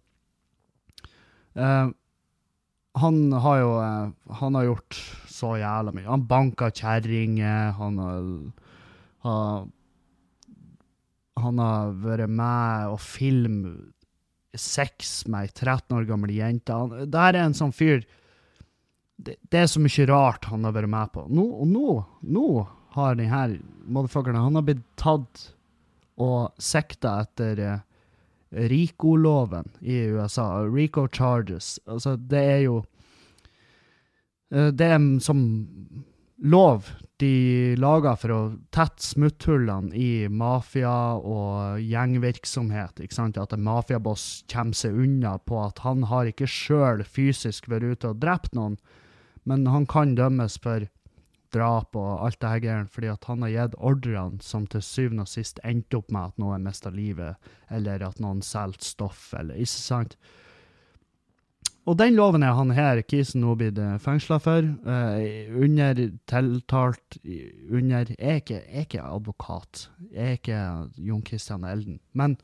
eh, Han har jo eh, Han har gjort så jævla mye. Han banka kjerringer, han har, har Han har vært med og filmet sex med ei 13 år gammel jente. Han, det er en sånn fyr det, det, er så mye rart han har vært med på. Nå, og nå, nå har de her motherfuckerne Han har blitt tatt og sikta etter uh, RICO-loven i USA. RICO charges. Altså, det er jo uh, Det er som lov de lager for å tette smutthullene i mafia og gjengvirksomhet. ikke sant? At en mafiaboss kommer seg unna på at han har ikke sjøl fysisk vært ute og drept noen, men han kan dømmes for drap og alt det her greiene, fordi at han har gitt ordrene som til syvende og sist endte opp med at noen mista livet, eller at noen solgte stoff, eller ikke sant? Og den loven er han her, kisen nå blitt eh, fengsla for. Uh, under tiltalt under Jeg er ikke, jeg er ikke advokat. Jeg er ikke Jon Christian Elden. Men,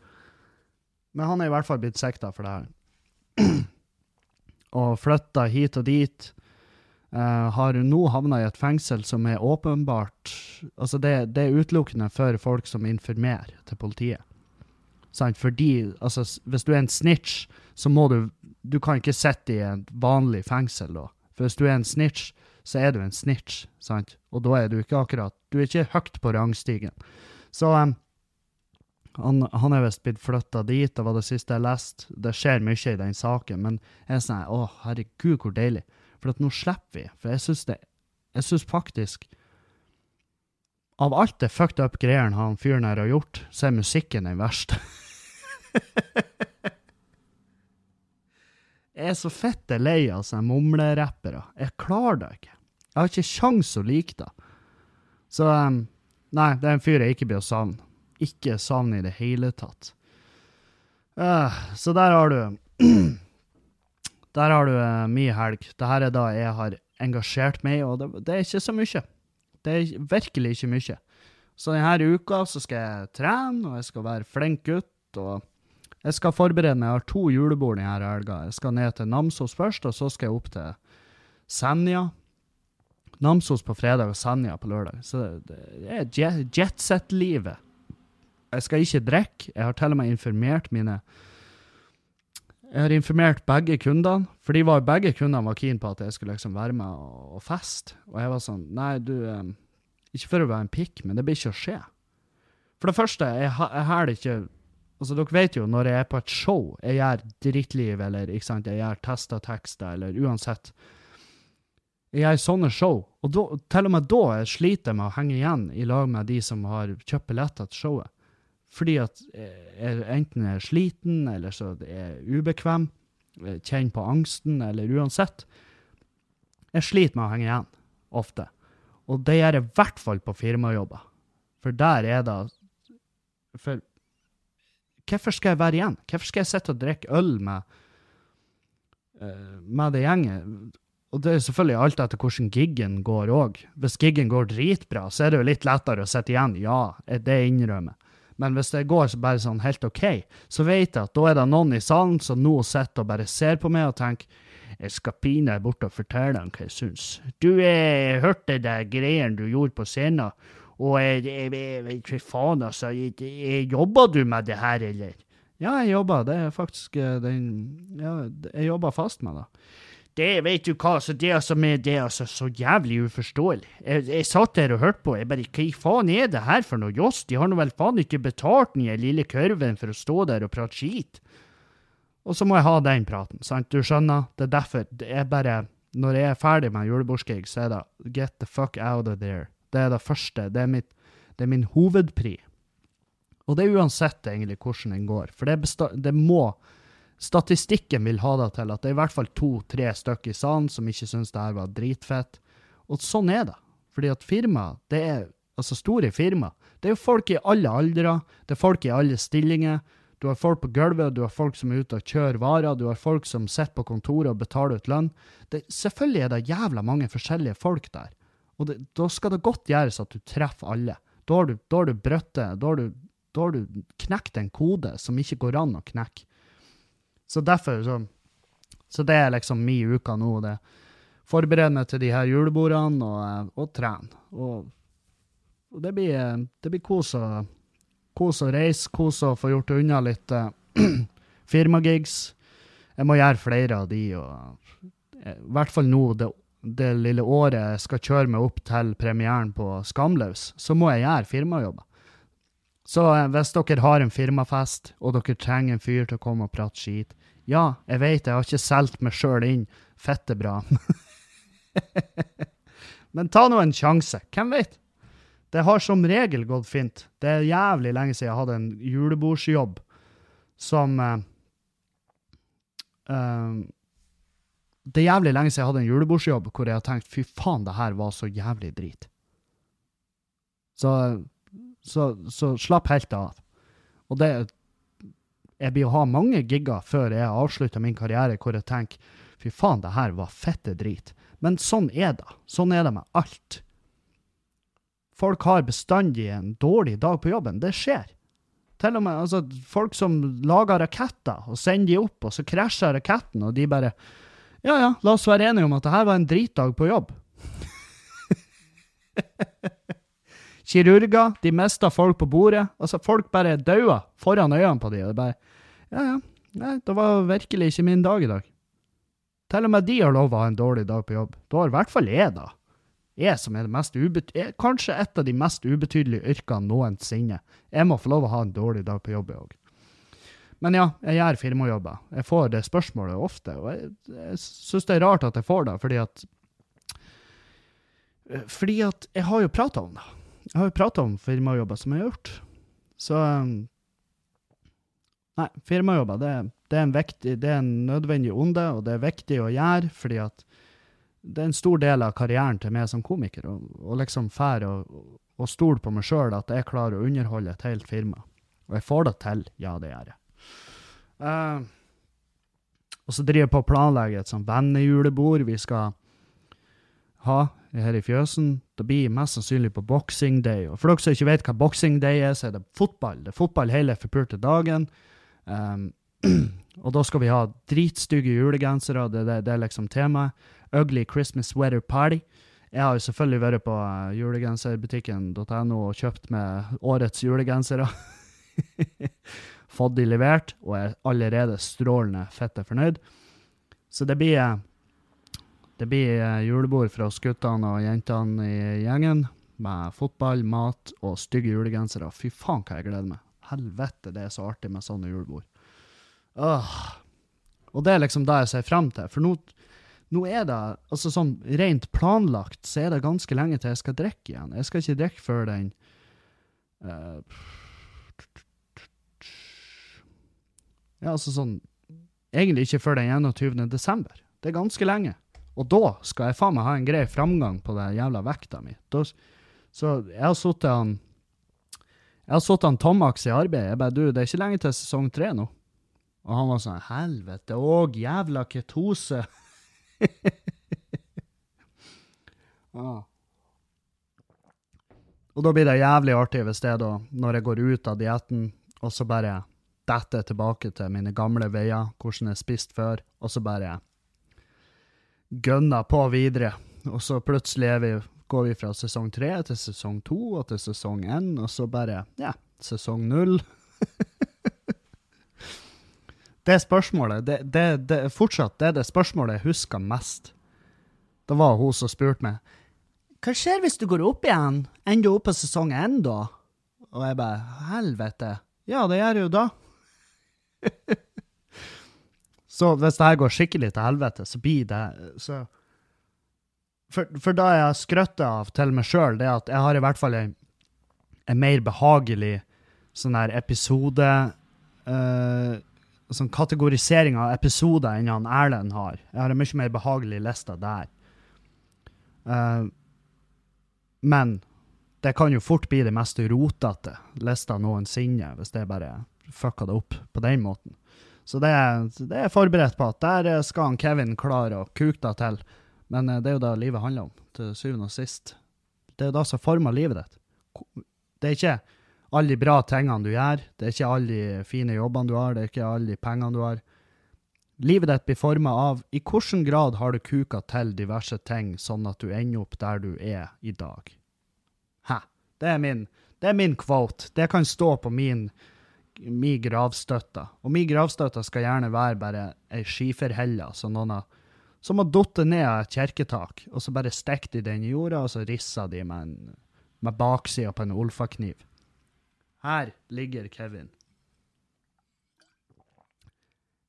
men han er i hvert fall blitt sikta for det her. og flytta hit og dit uh, har nå havna i et fengsel som er åpenbart Altså, det, det, er utelukkende for folk som informerer til politiet. Sant? Fordi, altså, hvis du er en snitch, så må du Du kan ikke sitte i et vanlig fengsel da. For hvis du er en snitch, så er du en snitch, sant? Og da er du ikke akkurat Du er ikke høyt på rangstigen. Så um, han, han, er visst blitt flytta dit, det var det siste jeg leste. Det skjer mye i den saken, men jeg er sånn Å, herregud, hvor deilig. For at nå slipper vi. For jeg syns det Jeg syns faktisk Av alt det fucked up greiene han fyren her har gjort, så er musikken den verste. jeg er så fitte lei av sånne mumlerappere. Jeg klarer det ikke. Jeg har ikke kjangs å like det. Så um, Nei, det er en fyr jeg ikke blir å savne. Ikke savne i det hele tatt. Uh, så der har du Der har du uh, mi helg. Dette er da jeg har engasjert meg, og det, det, er ikke så mye. Det er virkelig ikke mye. Så denne uka så skal jeg trene, og jeg skal være flink gutt. og Jeg skal forberede meg. Jeg har to julebord denne helga. Jeg skal ned til Namsos først, og så skal jeg opp til Senja. Namsos på fredag og Senja på lørdag. Så det er jetset-livet. Jeg skal ikke drikke. Jeg har til og med informert mine jeg har informert begge kundene, for de var, begge kundene var keen på at jeg skulle liksom være med og, feste. Og jeg var sånn Nei, du Ikke for å være en pikk, men det blir ikke å skje. For det første, jeg, har det ikke Altså, dere vet jo, når jeg er på et show, jeg gjør drittliv, eller ikke sant, jeg gjør tester tekster, eller uansett Jeg gjør sånne show, og da, til og med da sliter jeg med å henge igjen i lag med de som har kjøpt billetter til showet. Fordi at jeg enten er sliten, eller så er jeg ubekvem, kjenner på angsten, eller uansett. Jeg sliter med å henge igjen, ofte. Og det gjør jeg i hvert fall på firmajobber. For der er det For hvorfor skal jeg være igjen? Hvorfor skal jeg sitte og drikke øl med, uh, med det gjengen? og det er selvfølgelig alt etter hvordan giggen går òg. Hvis giggen går dritbra, så er det jo litt lettere å sitte igjen. Ja, det innrømmer Men hvis det går så bare sånn helt OK, så vet jeg at da er det noen i salen som nå sitter og bare ser på meg og tenker jeg skal pinadø bort og fortelle dem hva jeg syns. Du, jeg hørte de greiene du gjorde på scenen, og jeg, jeg, jeg faen, altså. Jobba du med det her, eller? Ja, jeg jobba. Det er faktisk eh, den Ja, jeg jobba fast med det. Det vet du hva, så det, som er det altså så jævlig uforståelig. Jeg, jeg satt der og hørte på, jeg bare hva faen er det her for noe joss? De har nå vel faen ikke betalt den lille kurven for å stå der og prate skit. Og så må jeg ha den praten, sant? Du skjønner? Det er derfor. Er bare Når jeg er ferdig med julebordskrig, så er det get the fuck out of there. Det er det første. Det er, mitt, det er min hovedpri. Og det er uansett egentlig hvordan den går. For det, det må Statistikken vil ha det til at det er i hvert fall to-tre stykker i salen som ikke syns det her var dritfett. Og sånn er det. Fordi at firma, det er altså store firma, det er jo folk i alle aldre, det er folk i alle stillinger. Du har folk på gulvet, du har folk som er ute og kjører varer, du har folk som sitter på kontoret og betaler ut lønn. Det, selvfølgelig er det jævla mange forskjellige folk der. Og det, da skal det godt gjøres at du treffer alle. Da har du, da har du. Da har du, da har du knekt en kode som ikke går an å knekke. Så derfor så, så det er liksom min uke nå. det Forberede meg til de her julebordene og, og trene. Og, og, det blir, det blir kos å Kos å reise, kos å få gjort unna litt uh, firmagigs. Jeg må gjøre flere av de, og eh, i hvert fall nå, det, det, lille året jeg skal kjøre meg opp til premieren på Skamløs, så må jeg gjøre firmajobber. Så hvis dere har en firmafest, og dere trenger en fyr til å komme og prate skit Ja, jeg vet jeg har ikke solgt meg sjøl inn fette bra. Men ta nå en sjanse. Hvem vet? Det har som regel gått fint. Det er jævlig lenge siden jeg hadde en julebordsjobb som uh, uh, Det er jævlig lenge siden jeg hadde en julebordsjobb hvor jeg har tenkt fy faen, det her var så jævlig drit. Så, så, så slapp helt av. Og det Jeg blir å ha mange gigger før jeg avslutter min karriere hvor jeg tenker fy faen, det her var fette drit. Men sånn er det. Sånn er det med alt. Folk har bestandig en dårlig dag på jobben. Det skjer. Til og med altså, folk som lager raketter og sender de opp, og så krasjer raketten, og de bare Ja ja, la oss være enige om at det her var en dritdag på jobb. Kirurger, de mista folk på bordet. Altså, folk bare daua foran øynene på dem. Og det bare Ja ja, nei, det var virkelig ikke min dag i dag. Til og med de har lov å ha en dårlig dag på jobb. Da har i hvert fall jeg da Jeg som er, det mest er kanskje et av de mest ubetydelige yrkene noensinne. Jeg må få lov å ha en dårlig dag på jobb òg. Men ja, jeg gjør firmajobber. Jeg får det spørsmålet ofte, og jeg, jeg syns det er rart at jeg får det, fordi at Fordi at jeg har jo prata om det. Jeg har jo prata om firmajobber som jeg har gjort. Så Nei, firmajobber, det, det, er viktig, det er en nødvendig onde, og det er viktig å gjøre, fordi at det er en stor del av karrieren til meg som komiker, og liksom fære og, og stole på meg sjøl at jeg klarer å underholde et helt firma. Og jeg får det til. Ja, det gjør jeg. Uh, og så driver jeg på å planlegge et sånt vennejulebord vi skal ha her i fjøsen. Det blir mest sannsynlig på boxing day. Og for dere som ikke vet hva boxing day er, så er det fotball. Det er fotball hele forpulte dagen. Um, og da skal vi ha dritstygge julegensere, det, det, det er liksom temaet. Ugly Christmas Weather Party. Jeg har jo selvfølgelig vært på uh, julegenserbutikken.no og kjøpt med årets julegensere. Fått de levert, og er allerede strålende fette fornøyd. Så det blir, eh, det blir uh, julebord fra oss guttene og jentene i gjengen. Med fotball, mat og stygge julegensere. Fy faen, hva jeg gleder meg. Helvete, det er så artig med sånne julebord. Åh. Og det er liksom det jeg ser frem til. For nå nå er det altså sånn rent planlagt, så er det ganske lenge til jeg skal drikke igjen. Jeg skal ikke drikke før den uh, Ja, altså sånn Egentlig ikke før den 21. desember. Det er ganske lenge. Og da skal jeg faen meg ha en grei framgang på den jævla vekta mi. Så jeg har sittet han Jeg har satt han Tomax i arbeid. Jeg bare Du, det er ikke lenge til sesong tre nå. Og han var sånn Helvete òg, jævla ketose. Ah. Og da blir det jævlig artig hvis det da, når jeg går ut av dietten, og så bare detter tilbake til mine gamle veier, hvordan jeg spiste spist før, og så bare gønner på videre. Og så plutselig er vi, går vi fra sesong tre til sesong to og til sesong én, og så bare, ja, sesong null. det spørsmålet, det, det, det, fortsatt, det er det spørsmålet jeg husker mest. Det var hun som spurte meg hva skjer hvis du går opp igjen? Ender du opp på sesong én da? Og jeg bare helvete. Ja, det gjør jeg jo da. så hvis det her går skikkelig til helvete, så blir det så For, for da jeg skrøtter av til meg sjøl, det at jeg har i hvert fall en, en mer behagelig sånn der episode uh, Sånn kategorisering av episoder enn han Erlend har. Jeg har en mye mer behagelig liste der. Uh, men det kan jo fort bli det mest rotete lista noensinne, hvis det bare fucka det opp på den måten. Så det, det er jeg forberedt på at der skal han Kevin klare å kuke det til. Men eh, det er jo det livet handler om, til syvende og sist. Det er jo det som former livet ditt. Det er ikke alle de bra tingene du gjør, det er ikke alle de fine jobbene du har, det er ikke alle de pengene du har. Livet ditt blir forma av i hvilken grad har du kuka til diverse ting, sånn at du ender opp der du er i dag. Hæ? Det er min, det er min quote. Det kan stå på min, min gravstøtte. Og min gravstøtte skal gjerne være bare ei skiferhelle som noen har som har falt ned av et kirketak, og så bare stikker de den i jorda, og så risser de med, en, med baksida på en olfakniv. Her ligger Kevin.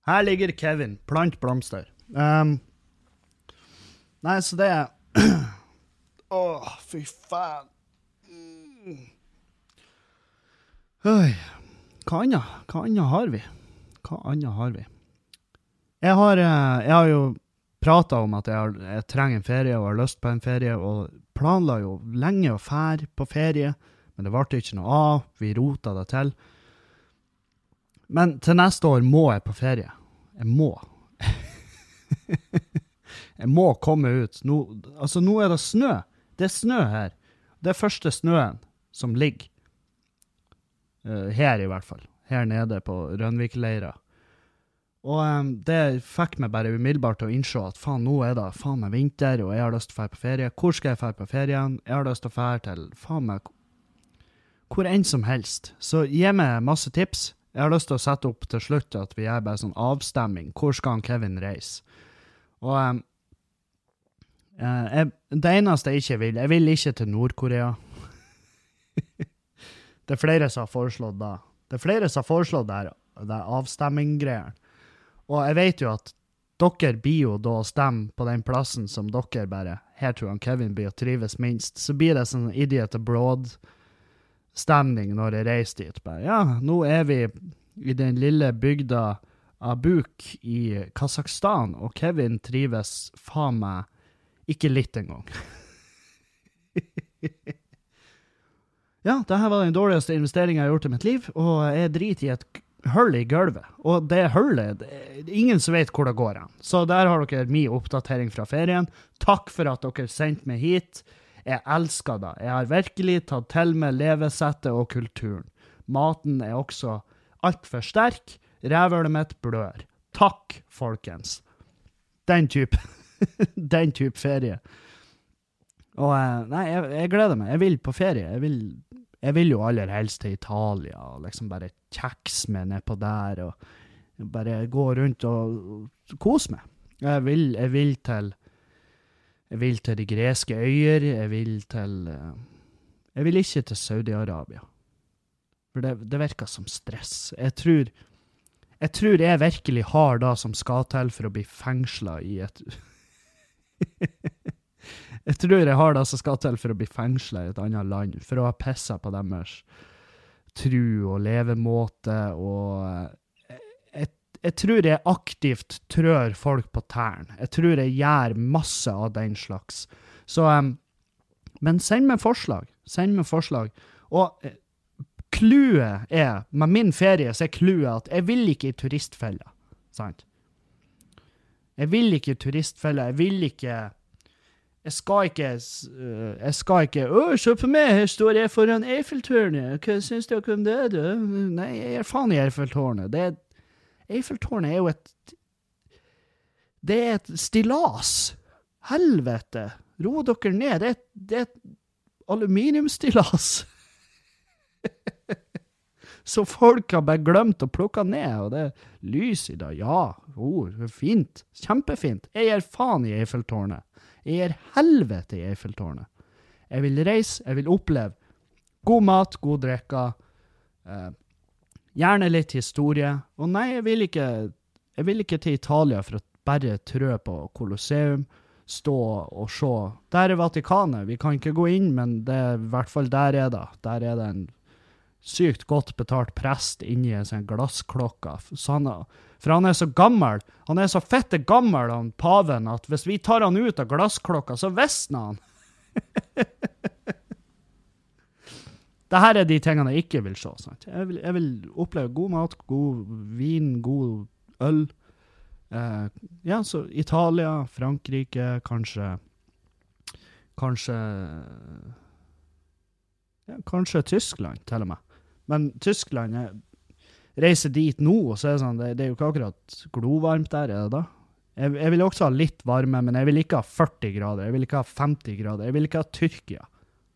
Her ligger Kevin. Plant blomster. Um, nei, så det er Å, oh, fy faen. Mm. Hva annet? Hva annet har vi? Hva annet har vi? Jeg har, eh, jeg har jo prata om at jeg, har, jeg, trenger en ferie og har lyst på en ferie, og planla jo lenge å fære på ferie, men det ble ikke noe av. Vi rota det til. Men til neste år må jeg på ferie. Jeg må. jeg må komme ut. Nå, altså, nå er det snø. Det er snø her. Det er første snøen som ligger. Uh, her, i hvert fall. Her nede på Rønvikleira. Og um, det fikk meg bare umiddelbart til å innse at faen, nå er det faen meg vinter, og jeg har lyst til å dra på ferie. Hvor skal jeg dra på ferien? Jeg har lyst til å dra til faen meg hvor enn som helst. Så gi meg masse tips. Jeg har lyst til å sette opp til slutt at vi gjør bare sånn avstemming. Hvor skal han Kevin reise? Og um, jeg, Det eneste jeg ikke vil Jeg vil ikke til Nord-Korea. det er flere som har foreslått det. Det er flere som har foreslått det, her, det avstemminggreiene. Og jeg vet jo at dere blir jo da å stemme på den plassen som dere bare Her tror jeg Kevin blir å trives minst. Så blir det sånn idiot abroad stemning når jeg reiser dit. Bare, ja, nå er vi i den lille bygda Abuk i Kasakhstan, og Kevin trives faen meg ikke litt engang. ja, dette var den dårligste investeringa jeg har gjort i mitt liv, og jeg driter i et hull i gulvet. Og det hullet det er Ingen som vet hvor det går hen. Så der har dere min oppdatering fra ferien. Takk for at dere sendte meg hit. Jeg elsker det. Jeg har virkelig tatt til meg levesettet og kulturen. Maten er også altfor sterk. Rævhølet mitt blør. Takk, folkens. Den type Den type ferie. Og eh, Nei, jeg, jeg, gleder meg. Jeg vil på ferie. Jeg vil, jeg vil jo aller helst til Italia og liksom bare kjekse meg nedpå der og bare gå rundt og kose meg. Jeg vil, jeg vil til jeg vil til de greske øyer. Jeg vil til uh, Jeg vil ikke til Saudi-Arabia. For det, det, virker som stress. Jeg tror, jeg tror jeg virkelig har det som skal til for å bli fengsla i et Jeg tror jeg har det som skal til for å bli fengsla i et annet land, for å ha pissa på deres tru og levemåte og jeg tror jeg aktivt trør folk på tærne. Jeg tror jeg gjør masse av den slags. Så um, Men send meg forslag. Send meg forslag. Og eh, clouet er, med min ferie, så er clouet at jeg vil ikke i turistfella. Sant? Jeg vil ikke i turistfella. Jeg vil ikke Jeg skal ikke uh, Jeg skal ikke Å, se på meg, her står jeg foran Eiffeltårnet. Hva syns dere om det, du? Nei, jeg gir faen i Eiffeltårnet. Det er Eiffeltårnet er jo et Det er et stillas. Helvete. Ro dere ned. Det er, det er et aluminiumsstillas. Så folk har bare glemt å plukke ned, og det er lys i dag. Ja, oh, fint. Kjempefint. Jeg gir faen i Eiffeltårnet. Jeg gir helvete i Eiffeltårnet. Jeg vil reise, jeg vil oppleve god mat, god drikke. Eh, gjerne litt historie. Og nei, jeg vil ikke jeg vil ikke til Italia for å bare trø på Colosseum, stå og se. Der er Vatikanet. Vi kan ikke gå inn, men det er i hvert fall der er det. Der er det en sykt godt betalt prest inni en sånn glassklokke. For han er så gammel. Han er så fette gammel, han paven, at hvis vi tar han ut av glassklokka, så visner han. Dette er de tingene jeg ikke vil se. Sant? Jeg, vil, jeg vil oppleve god mat, god vin, god øl. Eh, ja, så Italia, Frankrike, kanskje Kanskje ja, Kanskje Tyskland, til og med. Men Tyskland jeg Reiser dit nå, og så er det sånn, det, det er jo ikke akkurat glovarmt der, er det da? Jeg, jeg vil også ha litt varme, men jeg vil ikke ha 40 grader. Jeg vil ikke ha 50 grader. Jeg vil ikke ha Tyrkia.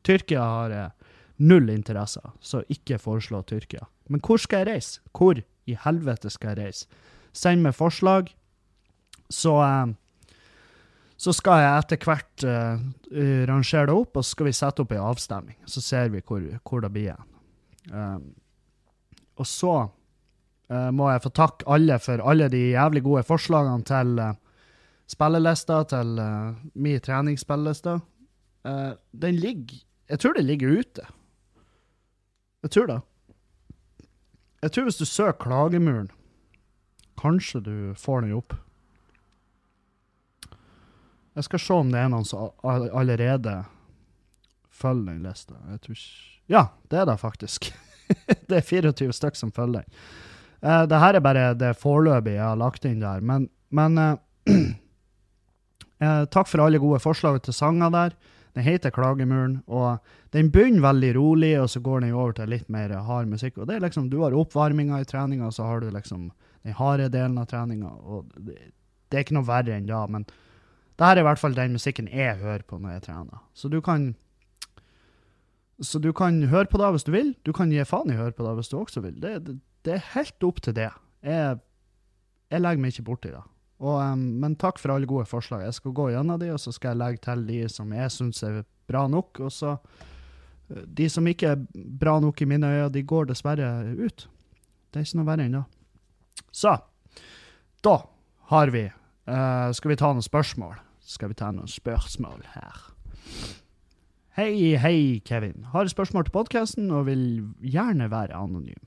Tyrkia har null interesser, så ikke foreslå Tyrkia. Men hvor skal jeg reise? Hvor i helvete skal jeg reise? Send meg forslag, så eh, så skal jeg etter hvert uh, rangere det opp, og så skal vi sette opp ei avstemning. Så ser vi hvor, hvor det blir igjen. Um, og så uh, må jeg få takke alle for alle de jævlig gode forslagene til uh, spillelista, til uh, min treningsspilleliste. den ligger Jeg tror det ligger ute. Jeg tror det. Jeg tror hvis du søker Klagemuren, kanskje du får den opp. Jeg skal se om det er noen som allerede følger den lista. Jeg tror ikke Ja, det er det faktisk. det er 24 stykker som følger den. Uh, det her er bare det foreløpige jeg har lagt inn der. Men, men uh, takk for alle gode forslag til sanger der. Den heter Klagemuren, og den begynner veldig rolig, og så går den over til litt mer hard musikk. Og det er liksom, Du har oppvarminga i treninga, så har du liksom den harde delen av treninga. og det, det, er ikke noe verre enn da, men det her er i hvert fall den musikken jeg hører på når jeg trener. Så du kan så du kan høre på det hvis du vil. Du kan gi faen i å høre på det hvis du også vil. Det, det, det er helt opp til det. Jeg, jeg legger meg ikke borti det. Og, um, men takk for alle gode forslag. Jeg skal gå gjennom de, og så skal jeg legge til de som jeg syns er bra nok. Og så eh, De som ikke er bra nok i mine øyne, de går dessverre ut. Det er ikke noe verre enn. Så da har vi Uh, skal vi ta noen spørsmål? Skal vi ta noen spørsmål her? Hei, hei, Kevin. Har spørsmål til podkasten og vil gjerne være anonym.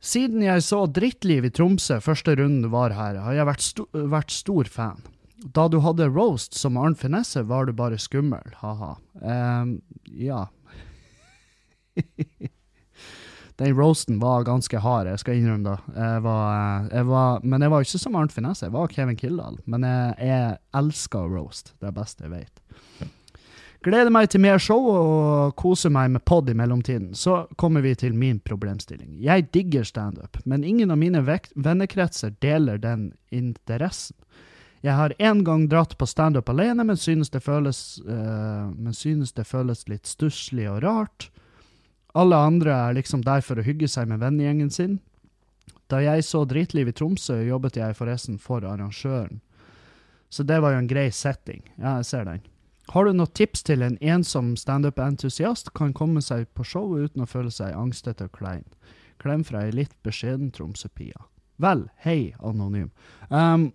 Siden jeg så Drittliv i Tromsø første runden var her, har jeg vært, sto vært stor fan. Da du hadde roast som Arnt Finesse, var du bare skummel, ha-ha. Um, ja. Den roasten var ganske hard, jeg skal innrømme det. Jeg var, jeg var, men jeg var ikke som Arnt Finesse, jeg var Kevin Kildahl. Men jeg, jeg elsker roast. Det er det beste jeg vet. Gleder meg til mer show og koser meg med pod i mellomtiden. Så kommer vi til min problemstilling. Jeg digger standup, men ingen av mine vennekretser deler den interessen. Jeg har en gang dratt på standup alene, men synes føles, uh, men synes det føles litt stusslig og rart. Alle andre er liksom der for å hygge seg med vennegjengen sin. Da jeg så Dritliv i Tromsø, jobbet jeg forresten for arrangøren. Så det var jo en grei setting. Ja, jeg ser den. Har du noen tips til en ensom standup-entusiast kan komme seg på show uten å føle seg angstete og klein? Klem fra ei litt beskjeden Tromsø-pia. Vel, hei, anonym. Um,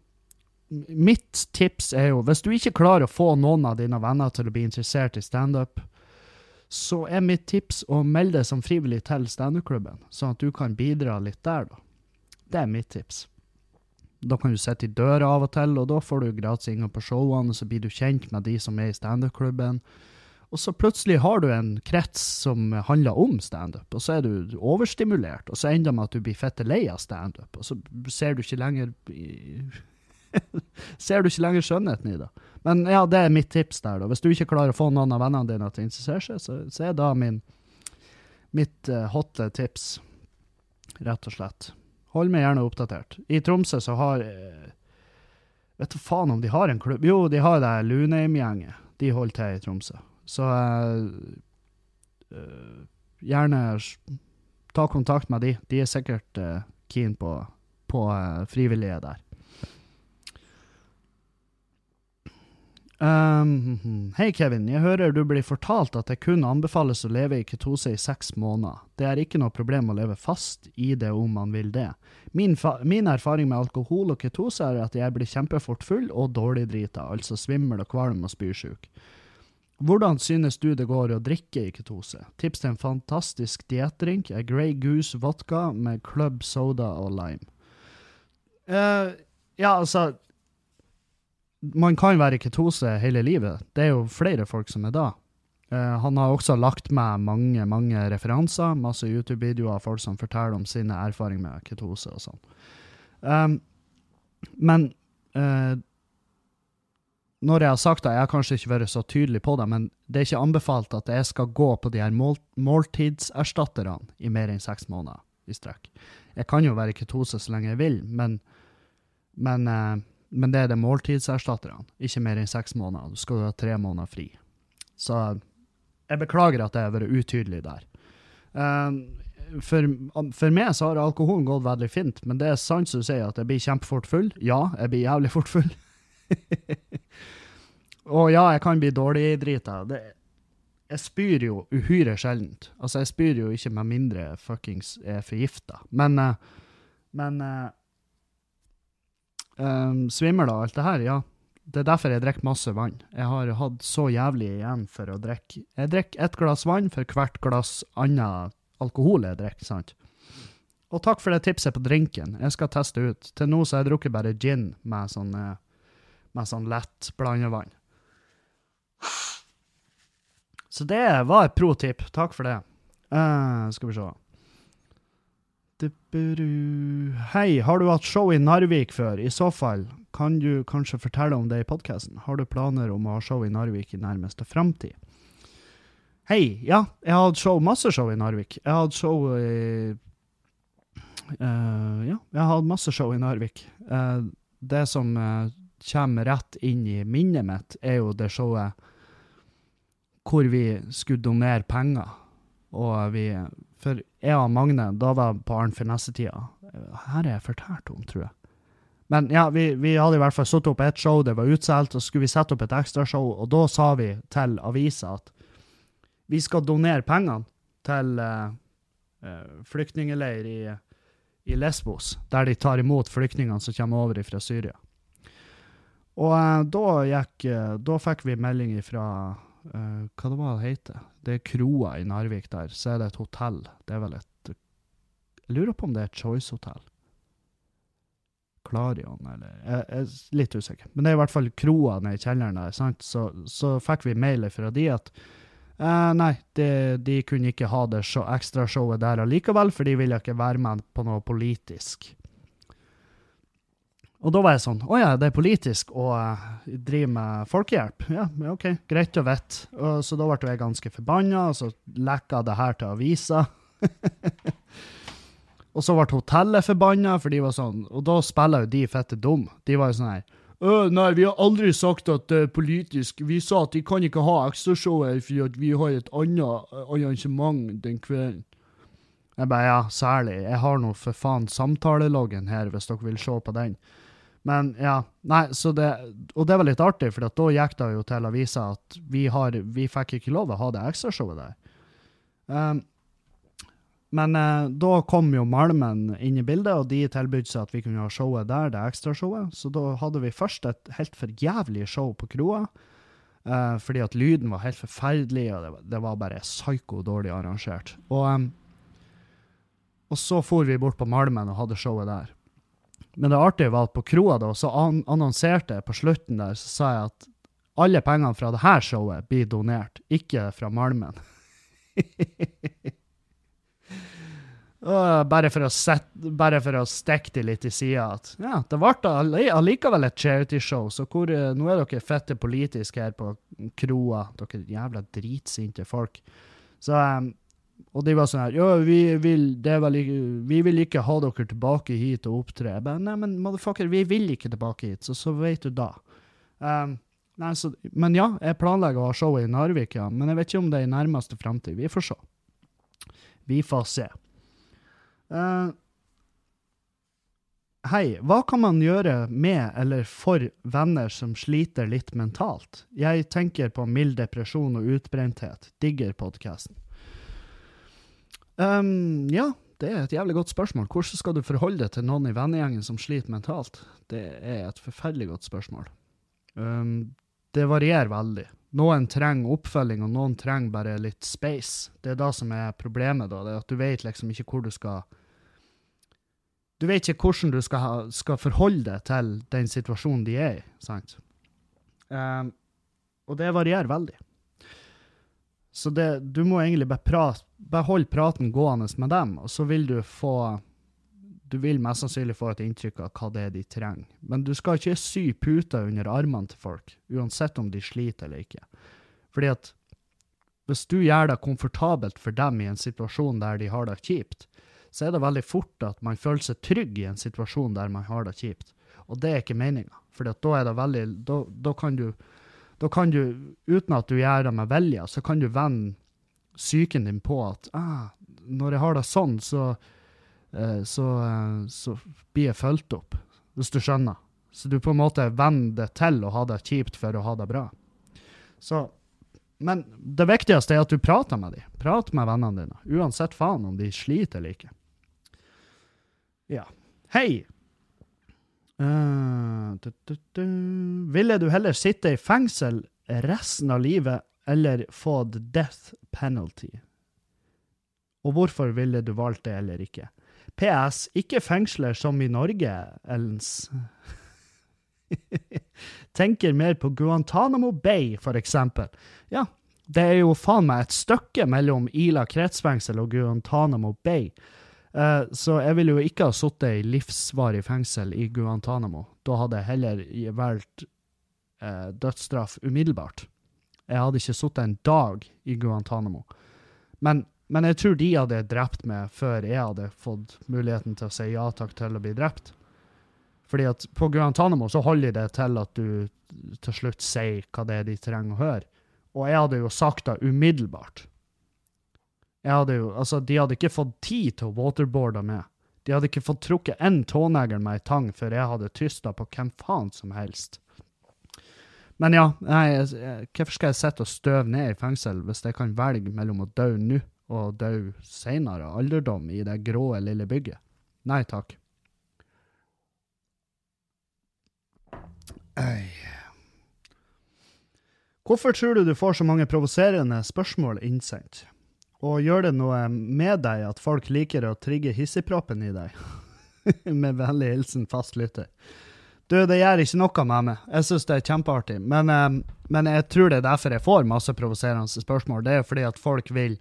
mitt tips er jo, hvis du ikke klarer å få noen av dine venner til å bli interessert i standup, så er mitt tips å melde deg som frivillig til standup-klubben, sånn at du kan bidra litt der, da. Det er mitt tips. Da kan du sitte i døra av og til, og da får du gratis inngang på showene, og så blir du kjent med de som er i standup-klubben. Og så plutselig har du en krets som handler om standup, og så er du overstimulert, og så ender det med at du blir fette lei av standup, og så ser du ikke lenger Ser du ikke lenger skjønnheten i det? Men ja, det er mitt tips der, da. Hvis du ikke klarer å få noen av vennene dine til å interessere seg, så, så er da min, mitt uh, hotte tips, rett og slett. Hold meg gjerne oppdatert. I Tromsø så har uh, Vet du faen om de har en klubb? Jo, de har det Lunheim-gjenget. De holder til i Tromsø. Så uh, gjerne ta kontakt med de. De er sikkert keen på, på frivillige der. Um, Hei, Kevin. Jeg hører du blir fortalt at det kun anbefales å leve i ketose i seks måneder. Det er ikke noe problem å leve fast i det om man vil det. Min, min erfaring med alkohol og ketose er at jeg blir kjempefort full og dårligdrita, altså svimmel og kvalm og spysjuk. Hvordan synes du det går å drikke i ketose? Tips til en fantastisk diettdrink er Grey Goose vodka med club soda og lime. Uh, ja, altså man kan være i ketose hele livet. Det er jo flere folk som er da. Uh, han har også lagt med mange mange referanser, masse YouTube-videoer av folk som forteller om sine erfaringer med ketose og sånn. Um, men uh, når jeg har sagt det, jeg har kanskje ikke vært så tydelig på det, men det er ikke anbefalt at jeg skal gå på de her mål måltidserstatterne i mer enn seks måneder i strekk. Jeg kan jo være i ketose så lenge jeg vil, men, men uh, men det er det måltidserstatterne. Ikke mer enn seks måneder. Du skal ha tre måneder fri. Så jeg beklager at jeg har vært utydelig der. Uh, for, for, meg så har alkoholen gått veldig fint, men det er sant som du sier, at jeg blir kjempefort full. Ja, jeg blir jævlig fort full. Og ja, jeg kan bli dårlig dårligdrita. Jeg spyr jo uhyre sjeldent. Altså, jeg spyr jo ikke med mindre fuckings er forgifta. Men, uh, men uh, um, svimmel og alt det her, ja. Det er derfor jeg drikker masse vann. Jeg har hatt så jævlig igjen for å drikke. Jeg drikker ett glass vann for hvert glass annen alkohol jeg drikker, sant. Og takk for det tipset på drinken. Jeg skal teste ut. Til nå så har jeg drukket bare gin med sånn, eh, med sånn lett blandevann. Så det var et pro tip. Takk for det. Uh, skal vi se. Hei, har du hatt show i Narvik før? I så fall, kan du kanskje fortelle om det i podkasten? Har du planer om å ha show i Narvik i nærmeste framtid? Hei, ja, jeg har hatt show, masse show i Narvik. Jeg har hatt show i uh, Ja, jeg har hatt masse show i Narvik. Uh, det som uh, kommer rett inn i minnet mitt, er jo det showet hvor vi skulle donere penger, og vi for jeg og Magne, da var jeg på Arn for neste-tida. Her er jeg fortært om, tror jeg. Men ja, vi, vi hadde i hvert fall satt opp et show, det var utsolgt, og så skulle vi sette opp et ekstrashow, og da sa vi til avisa at vi skal donere pengene til uh, uh, flyktningeleir i, i, Lesbos, der de tar imot flyktningene som kommer over fra Syria. Og uh, da gikk Da fikk vi melding fra uh, Hva det var det heter? Det er kroa i Narvik der. Så er det et hotell. Det er vel et Jeg lurer på om det er et Choice-hotell. Klarion, eller Jeg er litt usikker. Men det er i hvert fall kroa nede i kjelleren der. sant? Så, så fikk vi mail fra de at uh, nei, de, de, kunne ikke ha det show, ekstrashowet der allikevel, for de ville ikke være med på noe politisk. Og da var jeg sånn Å ja, det er politisk å uh, drive med folkehjelp? Ja, OK, greit å vite. Så da ble jeg ganske forbanna, og så lekka det her til avisa. og så ble hotellet forbanna, for de var sånn Og da spiller jo de fette dum. De var jo sånn her Nei, vi har aldri sagt at det er politisk. Vi sa at de kan ikke ha ekstrashowet fordi vi har et annet arrangement den kvelden. Jeg bare ja, særlig. Jeg har nå for faen samtaleloggen her, hvis dere vil se på den. Men ja, nei, så det, Og det var litt artig, for da gikk det jo til avisa at vi, har, vi fikk ikke lov å ha det ekstrashowet der. Um, men uh, da kom jo Malmen inn i bildet, og de tilbød seg at vi kunne ha showet der, det ekstrashowet. Så da hadde vi først et helt forjævlig show på kroa. Uh, fordi at lyden var helt forferdelig, og det var, det var bare psyko dårlig arrangert. Og, um, og så for vi bort på Malmen og hadde showet der. Men det artige var at på kroa da, så annonserte jeg på slutten der, så sa jeg at alle pengene fra det her showet blir donert, ikke fra Malmen. Bare, for å set, bare for å stikke de litt i sida. At ja, det ble allikevel et charity-show, så hvor, uh, nå er dere fette politiske her på kroa. Dere jævla dritsinte folk. Så, um, og de var sånn her Ja, vi vil, vel, vi vil ikke ha dere tilbake hit og opptre. Jeg bare, Nei, men motherfucker, vi vil ikke tilbake hit, så så vet du da. Um, nei, så, men ja, jeg planlegger å ha show i Narvik, ja. Men jeg vet ikke om det er i nærmeste framtid. Vi får se. Vi får se. Uh, Hei, hva kan man gjøre med eller for venner som sliter litt mentalt? Jeg tenker på mild depresjon og utbrenthet. Digger podkasten. Um, ja, det er et jævlig godt spørsmål. Hvordan skal du forholde deg til noen i vennegjengen som sliter mentalt? Det er et forferdelig godt spørsmål. Um, det varierer veldig. Noen trenger oppfølging, og noen trenger bare litt space. Det er det som er problemet, da. Det er at du vet liksom ikke hvor du skal Du vet ikke hvordan du skal, ha, skal forholde deg til den situasjonen de er i, sant? Um, og det varierer veldig. Så det, du må egentlig bare, prat, bare holde praten gående med dem, og så vil du få du vil mest sannsynlig få et inntrykk av hva det er de trenger. Men du skal ikke sy puter under armene til folk, uansett om de sliter eller ikke. Fordi at hvis du gjør det komfortabelt for dem i en situasjon der de har det kjipt, så er det veldig fort at man føler seg trygg i en situasjon der man har det kjipt. Og det er ikke meninga. For da er det veldig da, da, kan du, da kan du, uten at du gjør det med vilje, så kan du vende psyken din på at ah, når jeg har det sånn, så Eh, så, eh, så blir jeg fulgt opp, hvis du skjønner. Så du på en måte venner det til å ha det kjipt for å ha det bra. Så, men det viktigste er at du prater med dem. Prat med vennene dine, uansett faen om de sliter eller ikke. Ja. Hei! Uh. Ville du heller sitte i fengsel resten av livet eller fått death penalty? Og hvorfor ville du valgt det eller ikke? PS. Ikke fengsler som i Norge, Ellens. Tenker mer på Guantánamo Bay, for eksempel. Ja, det er jo faen meg et stykke mellom Ila kretsfengsel og Guantánamo Bay. Uh, så jeg ville jo ikke ha sittet i livsvarig fengsel i Guantánamo. Da hadde jeg heller valgt uh, dødsstraff umiddelbart. Jeg hadde ikke sittet en dag i Guantánamo. Men men jeg tror de hadde drept meg før jeg hadde fått muligheten til å si ja takk til å bli drept. Fordi at på Guantánamo så holder det til at du til slutt sier hva det er de trenger å høre. Og jeg hadde jo sagt det umiddelbart. Jeg hadde jo, altså, De hadde ikke fått tid til å waterboarde meg. De hadde ikke fått trukket én tånegl med ei tang før jeg hadde tysta på hvem faen som helst. Men ja, nei, hvorfor skal jeg sitte og støve ned i fengsel hvis jeg kan velge mellom å dø nå og dø seinere, alderdom, i det grå lille bygget. Nei takk. Øy. Hvorfor tror du du får så mange provoserende spørsmål innsendt? Og gjør det noe med deg at folk liker å trigge hissigproppen i deg? med vennlig hilsen fastlytter. Du, det gjør ikke noe med meg. Jeg syns det er kjempeartig. Men, um, men, jeg tror det er derfor jeg får masse provoserende spørsmål. Det er fordi at folk vil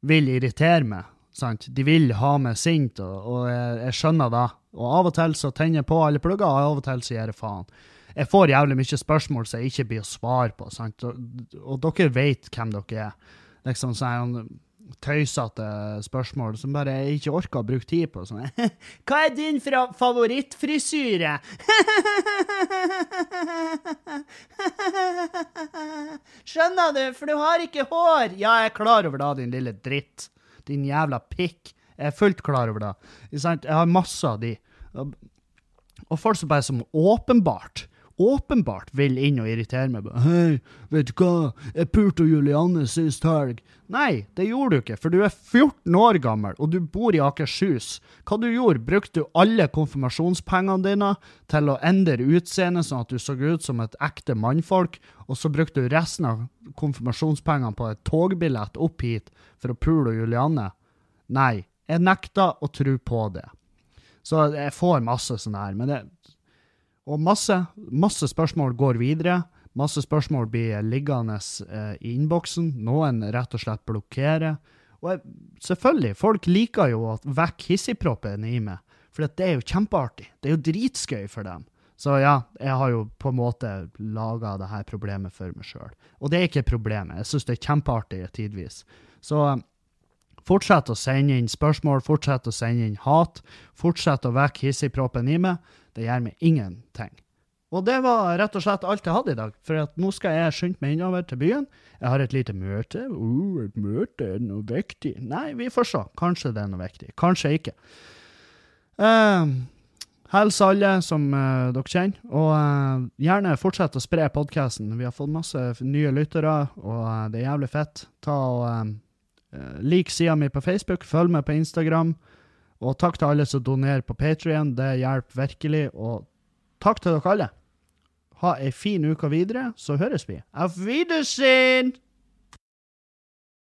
vil irritere meg. Sant? De vil ha meg sint, og, og jeg, jeg, skjønner det. Og av og til så tenner jeg på alle plugger, og av og til så gir jeg faen. Jeg får jævlig mye spørsmål som jeg ikke blir å svare på, sant? Og, og dere vet hvem dere er. Liksom sånn tøysete spørsmål som bare jeg ikke orker å bruke tid på. Sånn. Hva er din favorittfrisyre? Skjønner du, for du har ikke hår. Ja, jeg er klar over det, din lille dritt. Din jævla pikk. Jeg er fullt klar over det. Jeg har masse av de. Og folk som bare som åpenbart åpenbart vil inn og irritere meg. Hei, vet du hva, jeg pulte Julianne sist helg. Nei, det gjorde du ikke, for du er 14 år gammel, og du bor i Akershus. Hva du gjorde, brukte du alle konfirmasjonspengene dine til å endre utseendet sånn at du så ut som et ekte mannfolk, og så brukte du resten av konfirmasjonspengene på et togbillett opp hit for å pule Julianne? Nei, jeg nekter å tro på det. Så jeg får masse sånn her, men det og masse, masse spørsmål går videre. Masse spørsmål blir liggende eh, i innboksen. Noen rett og slett blokkerer. Og jeg, selvfølgelig, folk liker jo å vekke hissigproppen i meg, for det er jo kjempeartig. Det er jo dritskøy for dem. Så ja, jeg har jo på en måte laga det her problemet for meg sjøl. Og det er ikke problemet. Jeg syns det er kjempeartig tidvis. Så fortsett å sende inn spørsmål, fortsett å sende inn hat. Fortsett å vekke hissigproppen i meg. Det gjør meg ingenting. Og det var rett og slett alt jeg hadde i dag. For nå skal jeg skynde meg innover til byen. Jeg har et lite møte. Uh, et møte, er det noe viktig? Nei, vi får se. Kanskje det er noe viktig. Kanskje ikke. Uh, Hils alle som uh, dere kjenner, og uh, gjerne fortsett å spre podkasten. Vi har fått masse nye lyttere, og uh, det er jævlig fett. Ta og Lik sida mi på Facebook, følg meg på Instagram. Og takk til alle som donerer på Patrion. Det hjelper virkelig. Og takk til dere alle. Ha ei fin uke videre, så høres vi. Auf Wiedersehen!